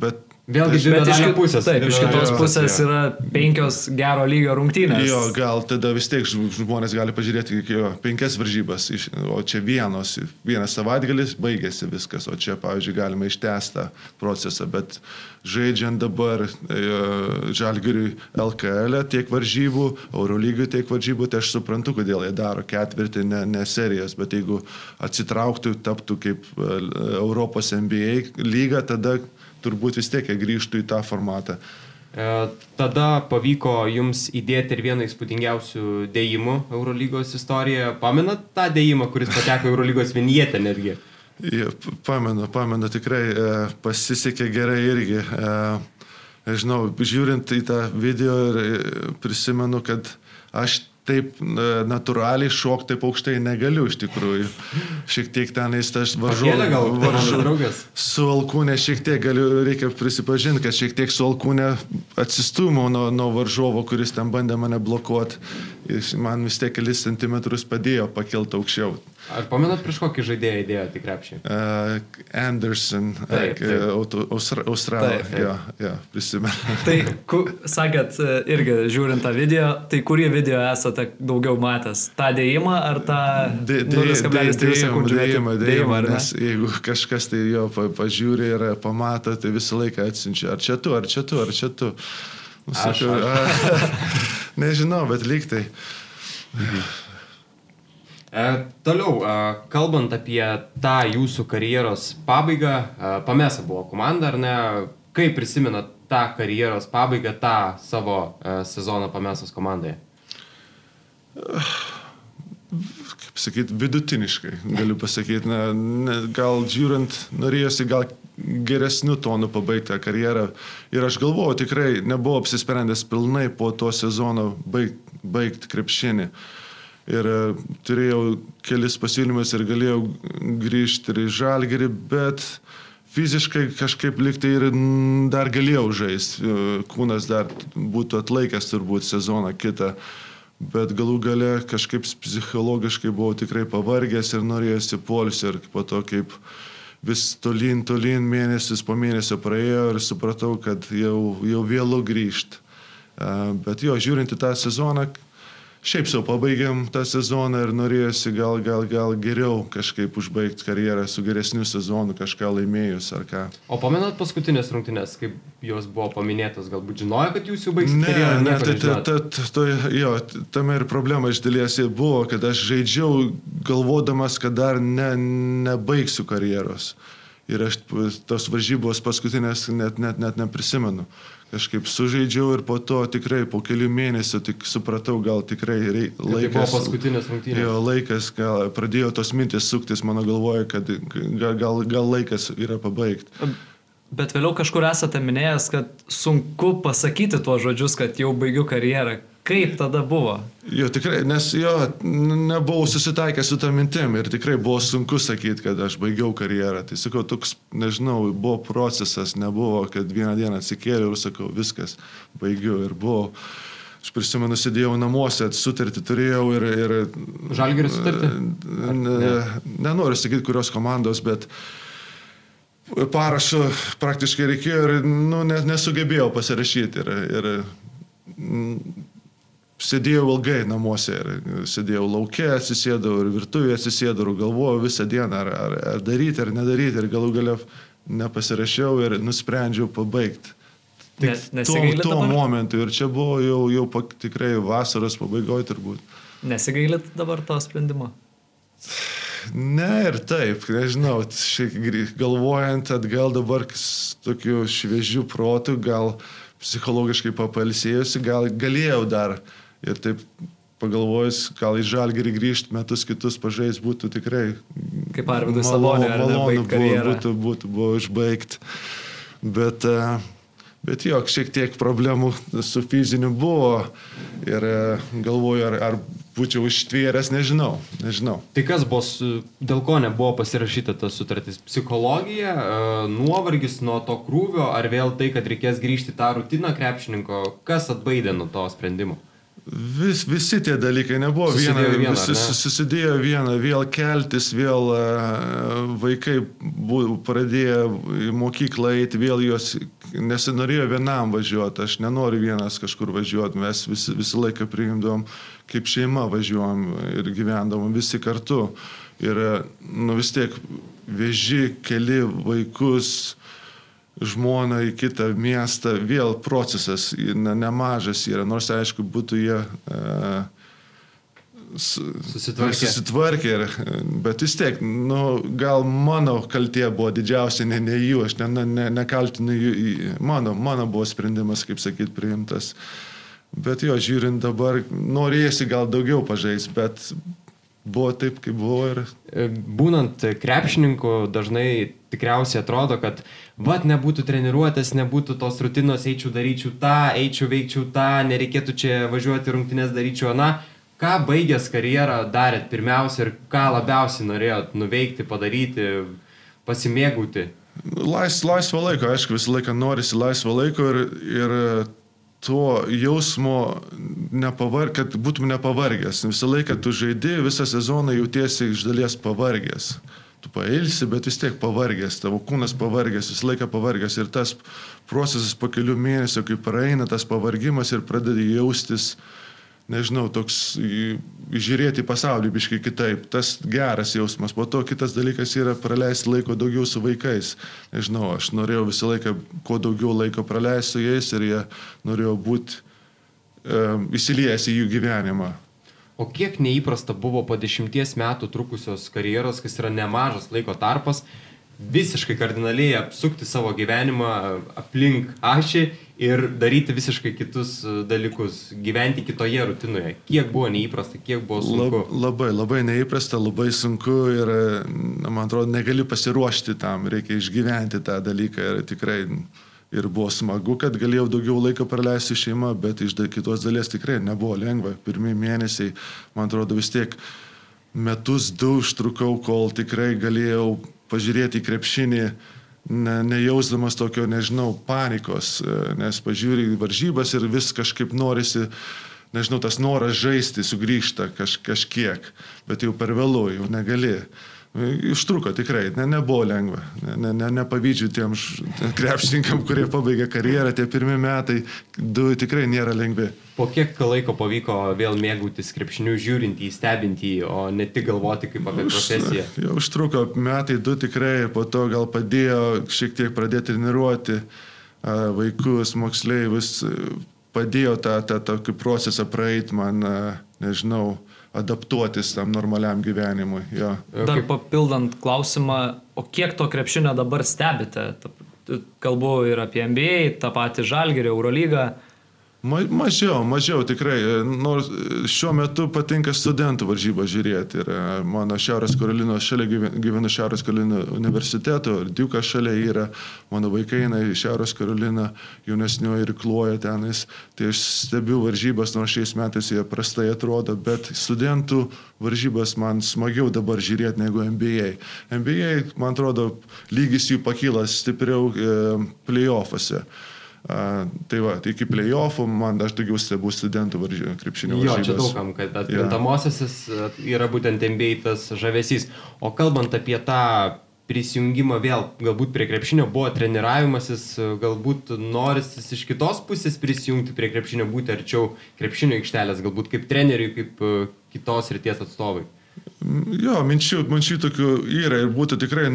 bet Vėlgi, bet iš kitos pusės. Taip, iš kitos pusės yra penkios gero lygio rungtynės. Jo, gal tada vis tiek žmonės gali pažiūrėti, jo, penkias varžybas, o čia vienos, vienas savaitgalis baigėsi viskas, o čia, pavyzdžiui, galima ištęstą procesą, bet žaidžiant dabar e, Žalgiriui LKL e tiek varžybų, Eurolygiui tiek varžybų, tai aš suprantu, kodėl jie daro ketvirtį, ne, ne serijas, bet jeigu atsitrauktų, taptų kaip e, Europos NBA lyga, tada turbūt vis tiek grįžtų į tą formatą. E, tada pavyko jums įdėti ir vieną įspūdingiausių dėjimų Eurolygos istorijoje. Pamenat tą dėjimą, kuris pateko Eurolygos vinietę netgi? Pamenu, pamenu, tikrai e, pasisekė gerai irgi. E, žinau, žiūrint į tą video ir prisimenu, kad aš taip natūraliai šokti taip aukštai negaliu iš tikrųjų. Šiek tiek tenais tas varžovas. Su alkūnė šiek tiek galiu, reikia prisipažinti, kad šiek tiek su alkūnė atsistumau nuo, nuo varžovo, kuris ten bandė mane blokuoti. Man vis tiek kelis centimetrus padėjo pakilti aukščiau. Ar pamenat prieš kokį žaidėją įdėjo tik krepšį? Uh, Anderson. Uh, Austra Australija, jo, jo, prisimenu. tai, ku, sakėt, e, irgi žiūrint tą video, tai kurį video esate daugiau matęs? Ta dėjimą ar tą 0,3 sekundžių? Dėjimą, dėjimą, nes jeigu kažkas tai jo pažiūri ir pamato, tai visą laiką atsinčia, ar čia tu, ar čia tu, ar čia tu. Sakau, aš, aš. nežinau, bet lyg tai. E, toliau, e, kalbant apie tą jūsų karjeros pabaigą, e, Pamesa buvo komanda, ar ne? Kaip prisimenat tą karjeros pabaigą, tą savo e, sezoną Pamesos komandoje? Kaip sakyti, vidutiniškai, galiu pasakyti. Na, ne, gal žiūrint, norėjosi gal geresnių tonų pabaigti karjerą. Ir aš galvoju, tikrai nebuvau apsisprendęs pilnai po to sezono baigti baigt krepšinį. Uh, ir e, turėjau kelis pasiūlymus ir galėjau grįžti ir į žalgerį, bet fiziškai kažkaip liktai ir dar galėjau žaisti, e, kūnas dar būtų atlaikęs turbūt sezoną kitą, bet galų gale kažkaip psichologiškai buvau tikrai pavargęs ir norėjusi polsį ir po to kaip vis tolyn, tolyn mėnesis po mėnesio praėjo ir supratau, kad jau, jau vėlu grįžti. Bet jo, žiūrint į tą sezoną, šiaip sau pabaigėm tą sezoną ir norėjosi gal, gal, gal geriau kažkaip užbaigti karjerą su geresniu sezonu, kažką laimėjus ar ką. O pamenat paskutinės rungtynės, kaip jos buvo paminėtos, galbūt žinojo, kad jūs jau baigsite ne, karjerą? Ne, tai, tai, tai, tai, tai, jo, tame ir problema iš dalies buvo, kad aš žaidžiau galvodamas, kad dar ne, nebaigsiu karjeros. Ir aš tos varžybos paskutinės net, net, net neprisimenu kažkaip sužaidžiau ir po to tikrai po kelių mėnesių tik supratau, gal tikrai rei, laikas. Tai buvo paskutinės rungtynės. Jo, laikas, gal pradėjo tos mintis suktis mano galvoje, kad gal, gal, gal laikas yra pabaigti. Bet vėliau kažkur esate minėjęs, kad sunku pasakyti tuos žodžius, kad jau baigiu karjerą. Kaip tada buvo? Jo, tikrai, nes jo, nebuvau susitaikęs su tą mintim ir tikrai buvo sunku sakyti, kad aš baigiau karjerą. Tai sakau, toks, nežinau, buvo procesas, nebuvo, kad vieną dieną atsikėliau ir sakau, viskas, baigiu ir buvo. Aš prisimenu, sėdėjau namuose, sutartį turėjau ir... ir Žalgiris sutartį? Ne, nenoriu sakyti, kurios komandos, bet parašo praktiškai reikėjo ir nu, nesugebėjau pasirašyti. Ir, ir sėdėjau ilgai namuose ir sėdėjau laukia, atsisėdau ir virtuvėje atsisėdau ir galvojau visą dieną, ar, ar, ar daryti, ar nedaryti ir galų galia nepasirašiau ir nusprendžiau pabaigti. Ne, Tuo, tuo momentu ir čia buvo jau, jau pak, tikrai vasaros pabaigoje turbūt. Nesigailit dabar to sprendimo? Ne ir taip, nežinau, šiek galvojant atgal dabar tokiu šviežiu protu, gal psichologiškai papalsėjusi, gal galėjau dar ir taip pagalvojus, gal į žalgerį grįžti metus kitus pažais būtų tikrai kaip Arvidui Salonė, malonu buvo, būtų, būtų buvo išbaigti. Bet, e, bet jo, šiek tiek problemų su fiziniu buvo ir e, galvoju, ar, ar būčiau ištvėręs, nežinau, nežinau. Tai kas buvo, dėl ko nebuvo pasirašyta ta sutartis? Psichologija, e, nuovargis nuo to krūvio, ar vėl tai, kad reikės grįžti tą rutiną krepšininko, kas atbaidė nuo to sprendimo? Vis, visi tie dalykai nebuvo viena, viena visi, ne? susidėjo viena, vėl keltis, vėl uh, vaikai bu, pradėjo į mokyklą eiti, vėl jos nesinorėjo vienam važiuoti, aš nenoriu vienas kažkur važiuoti, mes visi, visą laiką priimdom, kaip šeima važiuom ir gyvendom visi kartu. Ir nu, vis tiek veži keli vaikus, žmoną į kitą miestą, vėl procesas ne, nemažas yra, nors aišku būtų jie uh, susitvarkė. susitvarkė ir, bet vis tiek, nu, gal mano kaltė buvo didžiausia, ne, ne jų, aš ne, ne, nekaltinu jų, mano, mano buvo sprendimas, kaip sakyt, priimtas. Bet jo, žiūrint dabar, norėjusi gal daugiau pažais, bet buvo taip, kaip buvo. Ir... E, būnant krepšininku, dažnai tikriausiai atrodo, kad vat nebūtų treniruotės, nebūtų tos rutinos, eičiau daryčiau tą, eičiau veikčiau tą, nereikėtų čia važiuoti rungtynės daryčiau aną. Ką baigęs karjerą darėt pirmiausia ir ką labiausiai norėjot nuveikti, padaryti, pasimėgauti? Lais, laisvo laiko, aišku, visą laiką norisi laisvo laiko ir, ir to jausmo, nepavar, kad būtum nepavargęs. Visą laiką tu žaidi, visą sezoną jautiesi iš dalies pavargęs. Tu pailsi, bet vis tiek pavargęs, tavo kūnas pavargęs, visą laiką pavargęs ir tas procesas po kelių mėnesių, kai praeina tas pavargimas ir pradedi jaustis nežinau, toks žiūrėti į pasaulį biškai kitaip. Tas geras jausmas. Po to kitas dalykas yra praleisti laiko daugiau su vaikais. Nežinau, aš norėjau visą laiką kuo daugiau laiko praleisti su jais ir jie norėjo būti um, įsiliejęs į jų gyvenimą. O kiek neįprasta buvo po dešimties metų trukusios karjeros, kas yra nemažas laiko tarpas, visiškai kardinaliai apsukti savo gyvenimą aplink ašį ir daryti visiškai kitus e, dalykus, gyventi kitoje rutinoje. Kiek buvo neįprasta, kiek buvo sunku? Lab, labai, labai neįprasta, labai sunku ir, man atrodo, negali pasiruošti tam, reikia išgyventi tą dalyką ir tikrai ir buvo smagu, kad galėjau daugiau laiko praleisti šeimą, bet iš kitos dalies tikrai nebuvo lengva. Pirmie mėnesiai, man atrodo, vis tiek metus du užtrukau, kol tikrai galėjau pažiūrėti į krepšinį, ne, nejausdamas tokio, nežinau, panikos, e, nes pažiūri varžybas ir vis kažkaip norisi, nežinau, tas noras žaisti sugrįžta kaž, kažkiek, bet jau per vėlu, jau negali. Ištruko tikrai, ne, nebuvo lengva. Ne, ne, ne, nepavydžiu tiem krepšininkam, kurie pabaigė karjerą, tie pirmie metai, du tikrai nėra lengvi. Po kiek laiko pavyko vėl mėgautis krepšiniu, žiūrint į, stebint jį, o ne tik galvoti kaip apie Už, profesiją? Jau užtruko metai, du tikrai, po to gal padėjo šiek tiek pradėti treniruoti vaikus, moksleivius, padėjo tą, tą tokį procesą praeiti man, nežinau, adaptuotis tam normaliam gyvenimui. Jo. Dar papildant klausimą, o kiek to krepšinio dabar stebite? Kalbu ir apie NBA, tą patį Žalgėrį, Eurolygą. Ma, mažiau, mažiau tikrai. Nors šiuo metu patinka studentų varžybą žiūrėti. Ir e, mano Šiaurės Karolinos šalia gyvenu Šiaurės Karolino universiteto, ir Diukas šalia yra, mano vaikai eina į Šiaurės Karoliną, jaunesnioji ir kloja tenais. Tai aš stebiu varžybas, nors šiais metais jie prastai atrodo, bet studentų varžybas man smagiau dabar žiūrėti negu NBA. NBA, man atrodo, lygis jų pakylas stipriau e, playoffuose. Tai va, tai iki playoffų man aš daugiau stebu studentų varžy, krepšinio varžybas. Jo, čia daugam, kad atkrintamosiasis ja. yra būtent NBA tas žavesys. O kalbant apie tą prisijungimą vėl, galbūt prie krepšinio buvo treniravimasis, galbūt norisis iš kitos pusės prisijungti prie krepšinio, būti arčiau krepšinio aikštelės, galbūt kaip treneriui, kaip e, kitos ryties atstovai. Jo, minčių, minčių tokių yra ir būtų tikrai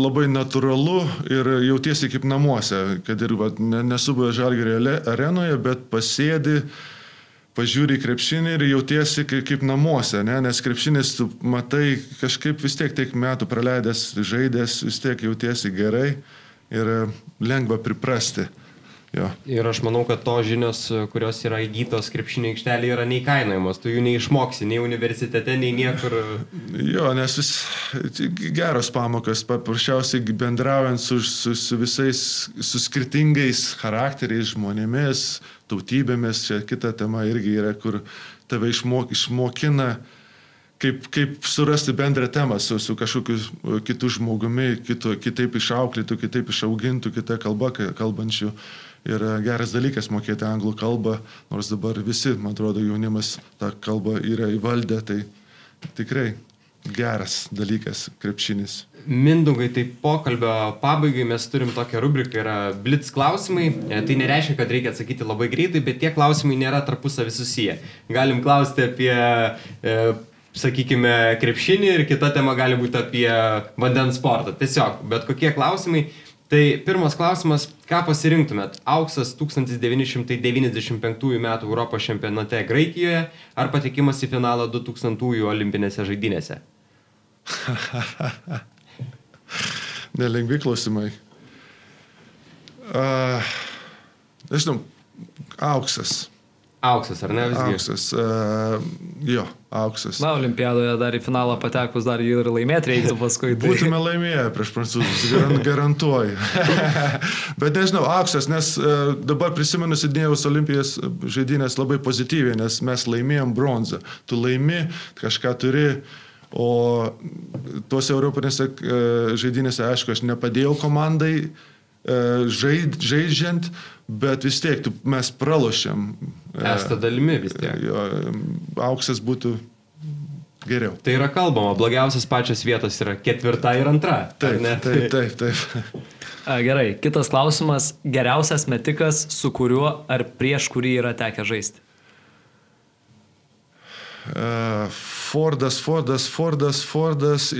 labai natūralu ir jautiesi kaip namuose, kad ir va, nesubuvę žalgerio arenoje, bet pasėdi, pažiūri krepšinį ir jautiesi kaip, kaip namuose, ne? nes krepšinis tu matai kažkaip vis tiek tiek metų praleidęs, žaidęs, vis tiek jautiesi gerai ir lengva priprasti. Jo. Ir aš manau, kad to žinios, kurios yra įgytos krepšinio aikštelė, yra neįkainojamos. Tu jų neišmoksi nei universitete, nei niekur. Jo, nes vis geros pamokas, paprasčiausiai bendraujant su, su, su visais, su skirtingais charakteriais, žmonėmis, tautybėmis, čia kita tema irgi yra, kur tave išmok, išmokina kaip, kaip surasti bendrą temą su, su kažkokiu kitu žmogumi, kitu, kitaip išauklėtų, kitaip išaugintų, kitą kalbą kalbančių yra geras dalykas mokėti anglų kalbą, nors dabar visi, man atrodo, jaunimas tą kalbą yra įvaldę, tai tikrai geras dalykas krepšinis. Mindugai, tai pokalbio pabaigai mes turim tokią rubriką, yra blitz klausimai. E, tai nereiškia, kad reikia atsakyti labai greitai, bet tie klausimai nėra tarpusavį susiję. Galim klausti apie, e, sakykime, krepšinį ir kita tema gali būti apie vandens sportą. Tiesiog, bet kokie klausimai Tai pirmas klausimas, ką pasirinktumėt? Auksas 1995 m. Europos čempionate Graikijoje ar patekimas į finalą 2000 olimpinėse žaidynėse? Nelengvi klausimai. Uh, nežinau, auksas. Auksas, ar ne? Visgi? Auksas. Uh, jo, auksas. Na, olimpiadoje dar į finalą patekus dar jį ir laimėti reiktų paskui. Tai... Būtume laimėję prieš prancūzus, garantuoju. Bet nežinau, auksas, nes uh, dabar prisimenu Sidnėjaus olimpijos žaidynės labai pozityviai, nes mes laimėjom bronzą. Tu laimi, kažką turi. O tuose Europinėse uh, žaidynėse, aišku, aš nepadėjau komandai žaid, žaidžiant, bet vis tiek tu, mes pralošiam. Esate dalimi vis tiek. Jo, auksas būtų geriau. Tai yra kalbama, blogiausias pačios vietos yra ketvirta ir antra. Taip, taip, taip, taip. A, gerai, kitas klausimas. Geriausias metikas, su kuriuo ar prieš kurį yra tekę žaisti? Uh, Fordas, Fordas, Fordas, Fordas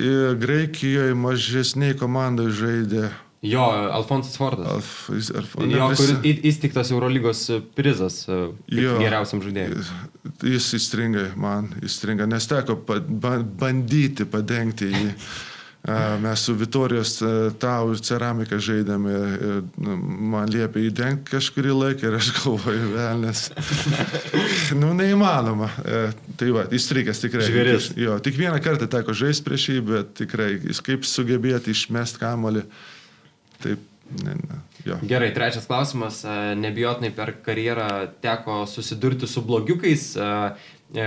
Graikijoje mažesniai komandai žaidė. Jo, Alfonsas Fordas. Alf, jis, ar, jo, kuris įstiktas Eurolygos prizas jo, geriausiam žaidėjui. Jis įstringa, man įstringa, nes teko bandyti padengti jį. Mes su Vitorijos tau ir ceramika žaidėme, nu, man liepė įdengti kažkurį laiką ir aš galvoju, velnės. nu, neįmanoma. Tai va, įstrigęs tikrai. Žvėris. Jo, tik vieną kartą teko žaisti prieš jį, bet tikrai, jis kaip sugebėti išmest kamolį. Taip, ne, ne. Jo. Gerai, trečias klausimas. Nebijotinai per karjerą teko susidurti su blogiukais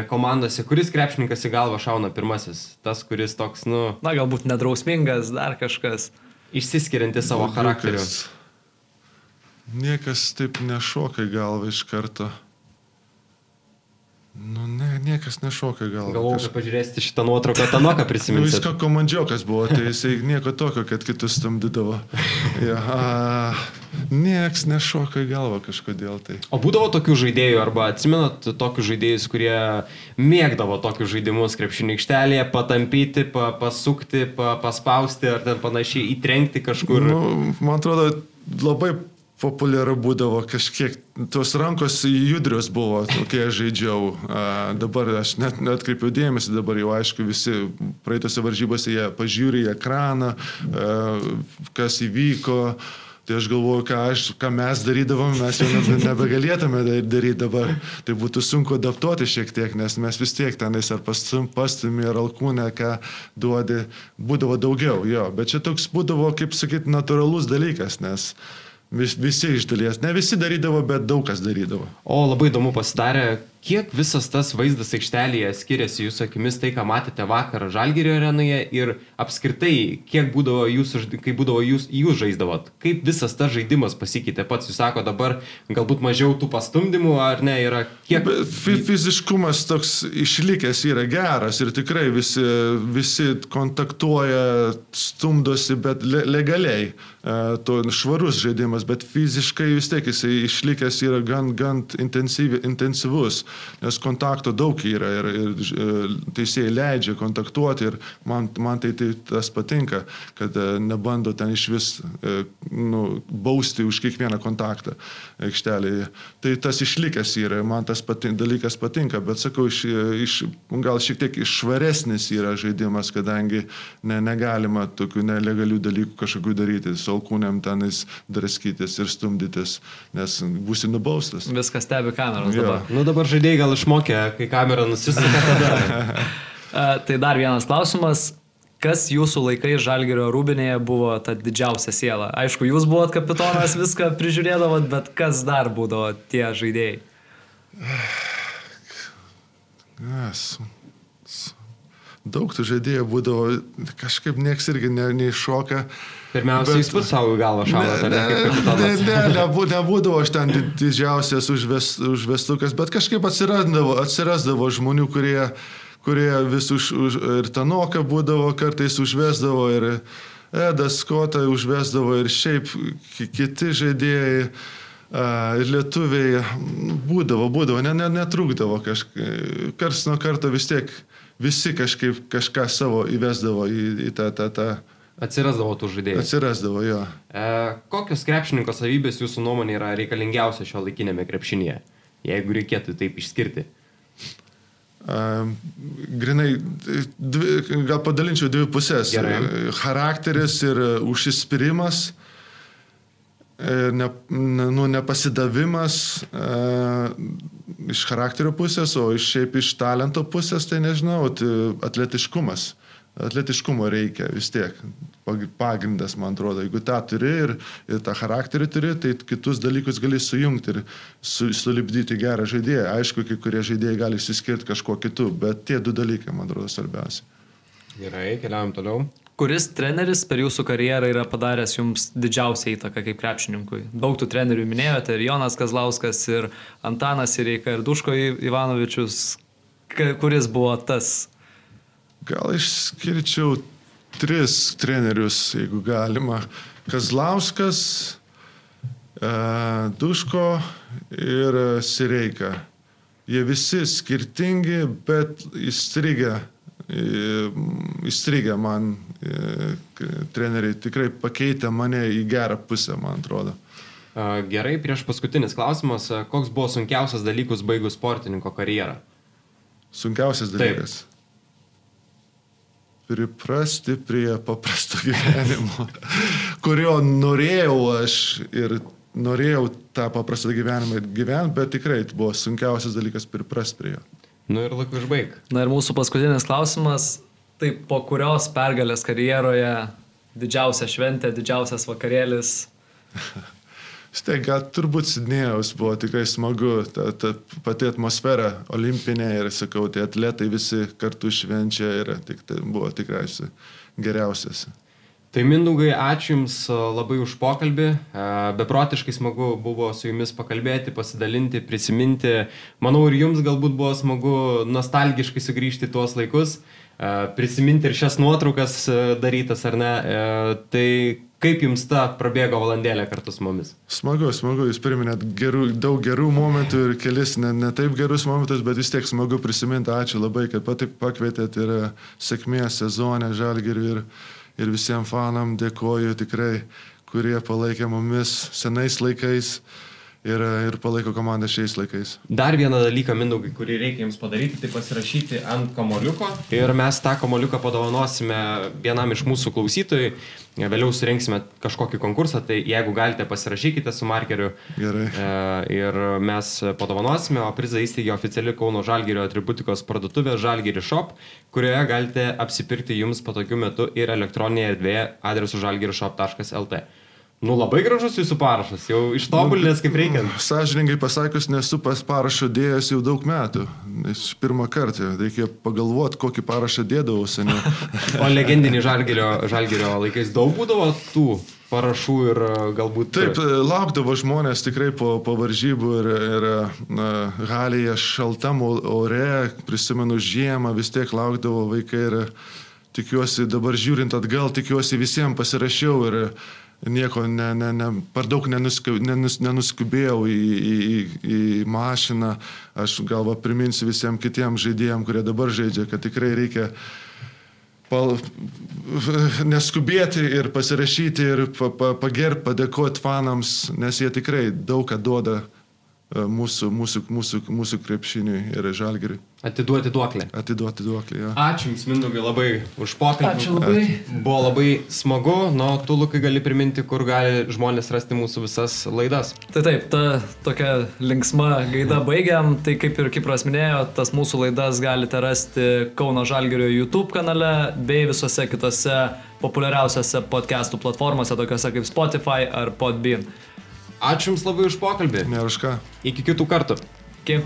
komandose. Kuris krepšininkas į galvą šauna pirmasis? Tas, kuris toks, nu... Na, galbūt nedrausmingas, dar kažkas. Išsiskirianti savo charakteriu. Niekas taip nešoka galvą iš karto. Nu, ne, niekas nešoka gal. Galvoju, kad pažiūrėsite šitą nuotrauką, tą nuoką prisiminti. Nu, jis ką komandžiokas buvo, tai jisai nieko tokio, kad kitus stamdydavo. Ja, a, nieks nešoka į galvą kažkodėl tai. O būdavo tokių žaidėjų, arba atsimenat tokius žaidėjus, kurie mėgdavo tokius žaidimus krepšinį aikštelėje, patampyti, pa, pasukti, pa, paspausti ar ten panašiai įtrenkti kažkur? Nu, man atrodo, labai populiaru būdavo kažkiek, tos rankos judrios buvo, kai aš žaidžiau. Dabar aš net netkreipiau dėmesį, dabar jau aišku visi praeitose varžybose jie pažiūri į ekraną, kas įvyko. Tai aš galvoju, ką, aš, ką mes darydavom, mes jau nebe, nebegalėtume daryti dabar. Tai būtų sunku adaptuoti šiek tiek, nes mes vis tiek tenais ar pastumi, ar alkūnę, ką duodi, būdavo daugiau, jo. Bet čia toks būdavo, kaip sakyti, natūralus dalykas, nes uh, Vis, visi iš dalies, ne visi darydavo, bet daug kas darydavo. O labai įdomu pasidarė, Kiek visas tas vaizdas aikštelėje skiriasi jūsų akimis tai, ką matėte vakar Žalgirio arenoje ir apskritai, kiek būdavo jūs, kai būdavo jūs, jūs žaisdavot, kaip visas tas žaidimas pasikeitė pats, jūs sako dabar galbūt mažiau tų pastumdymų ar ne, yra kiek... Fiziškumas toks išlikęs yra geras ir tikrai visi, visi kontaktuoja, stumdosi, bet le, legaliai. E, to švarus žaidimas, bet fiziškai vis tiek jisai išlikęs yra gan, gan intensyvus, nes kontakto daug yra ir, ir e, teisėjai leidžia kontaktuoti ir man, man tai, tai tas patinka, kad e, nebando ten iš vis nu, bausti už kiekvieną kontaktą aikštelėje. Tai tas išlikęs yra, man tas patin, dalykas patinka, bet sakau, iš, iš, gal šiek tiek švaresnis yra žaidimas, kadangi ne, negalima tokių nelegalių dalykų kažkokių daryti. So alkūnėm tenais draskytis ir stumdytis, nes būsi nubaustas. Viskas stebi kameros jo. dabar. Nu dabar žaidėjai gal išmokė, kai kamera nusisuka tada. tai dar vienas klausimas. Kas jūsų laikai Žalgerio rūbinėje buvo ta didžiausia siela? Aišku, jūs buvot kapitonas, viską prižiūrėdavot, bet kas dar būdavo tie žaidėjai? Yes. Daug tų žaidėjų būdavo, kažkaip nieks irgi ne, neiššoka. Ne Pirmiausia, bet, jūs pats savo galvą šaudate, ne, ne, ne, ne, nebū, nebūdavo aš ten didžiausias užves, užvestukas, bet kažkaip atsirasdavo, atsirasdavo žmonių, kurie, kurie vis už, už ir Tanoka būdavo, kartais užvesdavo ir Edas Skota užvesdavo ir šiaip kiti žaidėjai. Ir lietuviai būdavo, būdavo, ne, ne, netrūkdavo kažkaip, kars nuo karto vis tiek visi kažkaip kažką savo įvesdavo į, į tą, tą, tą Atsirasdavo tų žaidėjų. Atsirasdavo, jo. E, kokios krepšininko savybės jūsų nuomonė yra reikalingiausia šio laikinėme krepšinėje, jeigu reikėtų taip išskirti? Uh, grinai, dvi, gal padalinčiau dvi pusės. Gerai. Charakteris ir užsispyrimas, ir ne, nu, nepasidavimas uh, iš charakterio pusės, o iš šiaip iš talento pusės, tai nežinau, atletiškumas. Atletiškumo reikia vis tiek. Pagrindas, man atrodo, jeigu tą turi ir, ir tą charakterį turi, tai kitus dalykus gali sujungti ir su, sulibdyti gerą žaidėją. Aišku, kai kurie žaidėjai gali išsiskirti kažkuo kitu, bet tie du dalykai, man atrodo, svarbiausia. Gerai, keliaujam toliau. Kuris treneris per jūsų karjerą yra padaręs jums didžiausią įtaką kaip krepšininkui? Daug tų trenerių minėjote, ir Jonas Kazlauskas, ir Antanas Ireika, ir Duško Ivanovičius. Kuris buvo tas Gal išskirčiau tris trenerius, jeigu galima. Kazlauskas, e, Duško ir Sireika. Jie visi skirtingi, bet įstrigę, įstrigę man treneriai tikrai pakeitė mane į gerą pusę, man atrodo. Gerai, prieš paskutinis klausimas. Koks buvo sunkiausias dalykus baigus sportininko karjerą? Sunkiausias dalykas. Taip priprasti prie paprasto gyvenimo, kurio norėjau aš ir norėjau tą paprastą gyvenimą gyventi, bet tikrai tai buvo sunkiausias dalykas priprasti prie jo. Nu ir laiku išbaig. Na ir mūsų paskutinis klausimas, tai po kurios pergalės karjeroje didžiausia šventė, didžiausias vakarėlis? Štai, gal turbūt Sidnėjaus buvo tikrai smagu, ta, ta pati atmosfera olimpinė ir, sakau, tie atletai visi kartu švenčia ir tik, tai buvo tikriausiai geriausias. Tai Mindaugai, ačiū Jums labai už pokalbį. Beprotiškai smagu buvo su Jumis pakalbėti, pasidalinti, prisiminti. Manau, ir Jums galbūt buvo smagu nostalgiškai sugrįžti tuos laikus, prisiminti ir šias nuotraukas darytas, ar ne. Tai Kaip jums ta prabėgo valandėlė kartu su mumis? Smagu, smagu, jūs priminėt gerų, daug gerų momentų ir kelis ne, ne taip gerus momentus, bet vis tiek smagu prisiminti. Ačiū labai, kad pati pakvietėt ir sėkmės sezonę Žalgiriui ir, ir visiems fanam dėkoju tikrai, kurie palaikė mumis senais laikais ir, ir palaiko komandą šiais laikais. Dar vieną dalyką, Mindaugai, kurį reikia jums padaryti, tai pasirašyti ant kamoliuko ir mes tą kamoliuką padovanosime vienam iš mūsų klausytojų. Vėliau surinksime kažkokį konkursą, tai jeigu galite pasirašykite su markeriu. Gerai. E, ir mes padovanosime, o prizą įsteigė oficiali Kauno Žalgirio atributikos parduotuvė Žalgiri Shop, kurioje galite apsipirkti jums patogiu metu ir elektroninėje erdvėje adresu žalgirishop.lt. Nu labai gražus jūsų parašas, jau ištobulinęs kaip reikia. Sąžininkai pasakius, nesu pas parašą dėjęs jau daug metų. Nes pirmą kartą reikėjo pagalvoti, kokį parašą dėdavau seniau. O legendinį žalgerio, žalgerio laikais daug būdavo tų parašų ir e, galbūt... Taip, laukdavo žmonės tikrai po, po varžybų ir, ir na, halėje šaltam ore, prisimenu žiemą, vis tiek laukdavo vaikai ir tikiuosi, dabar žiūrint atgal, tikiuosi visiems pasirašiau ir nieko ne, ne, ne, per daug nenusku, nenus, nenuskubėjau į, į, į mašiną. Aš galva priminsiu visiems kitiems žaidėjams, kurie dabar žaidžia, kad tikrai reikia pal, neskubėti ir pasirašyti ir pa, pa, pagerbti, padėkoti fanams, nes jie tikrai daug ką duoda mūsų, mūsų, mūsų, mūsų krepšiniui ir žalgeriui. Atiduoti duoklę. Atiduoti duoklę, jo. Ačiū Jums, Mindaugai, labai už pokalbį. Ačiū labai. Ačiū. Buvo labai smagu, nu, tu, Lukai, gali priminti, kur gali žmonės rasti mūsų visas laidas. Tai taip, ta tokia linksma gaida baigiam, tai kaip ir Kipras minėjo, tas mūsų laidas galite rasti Kauno Žalgerio YouTube kanale bei visose kitose populiariausiose podcastų platformose, tokiuose kaip Spotify ar Podbean. Ačiū Jums labai už pokalbį. Ne už ką. Iki kitų kartų. Iki.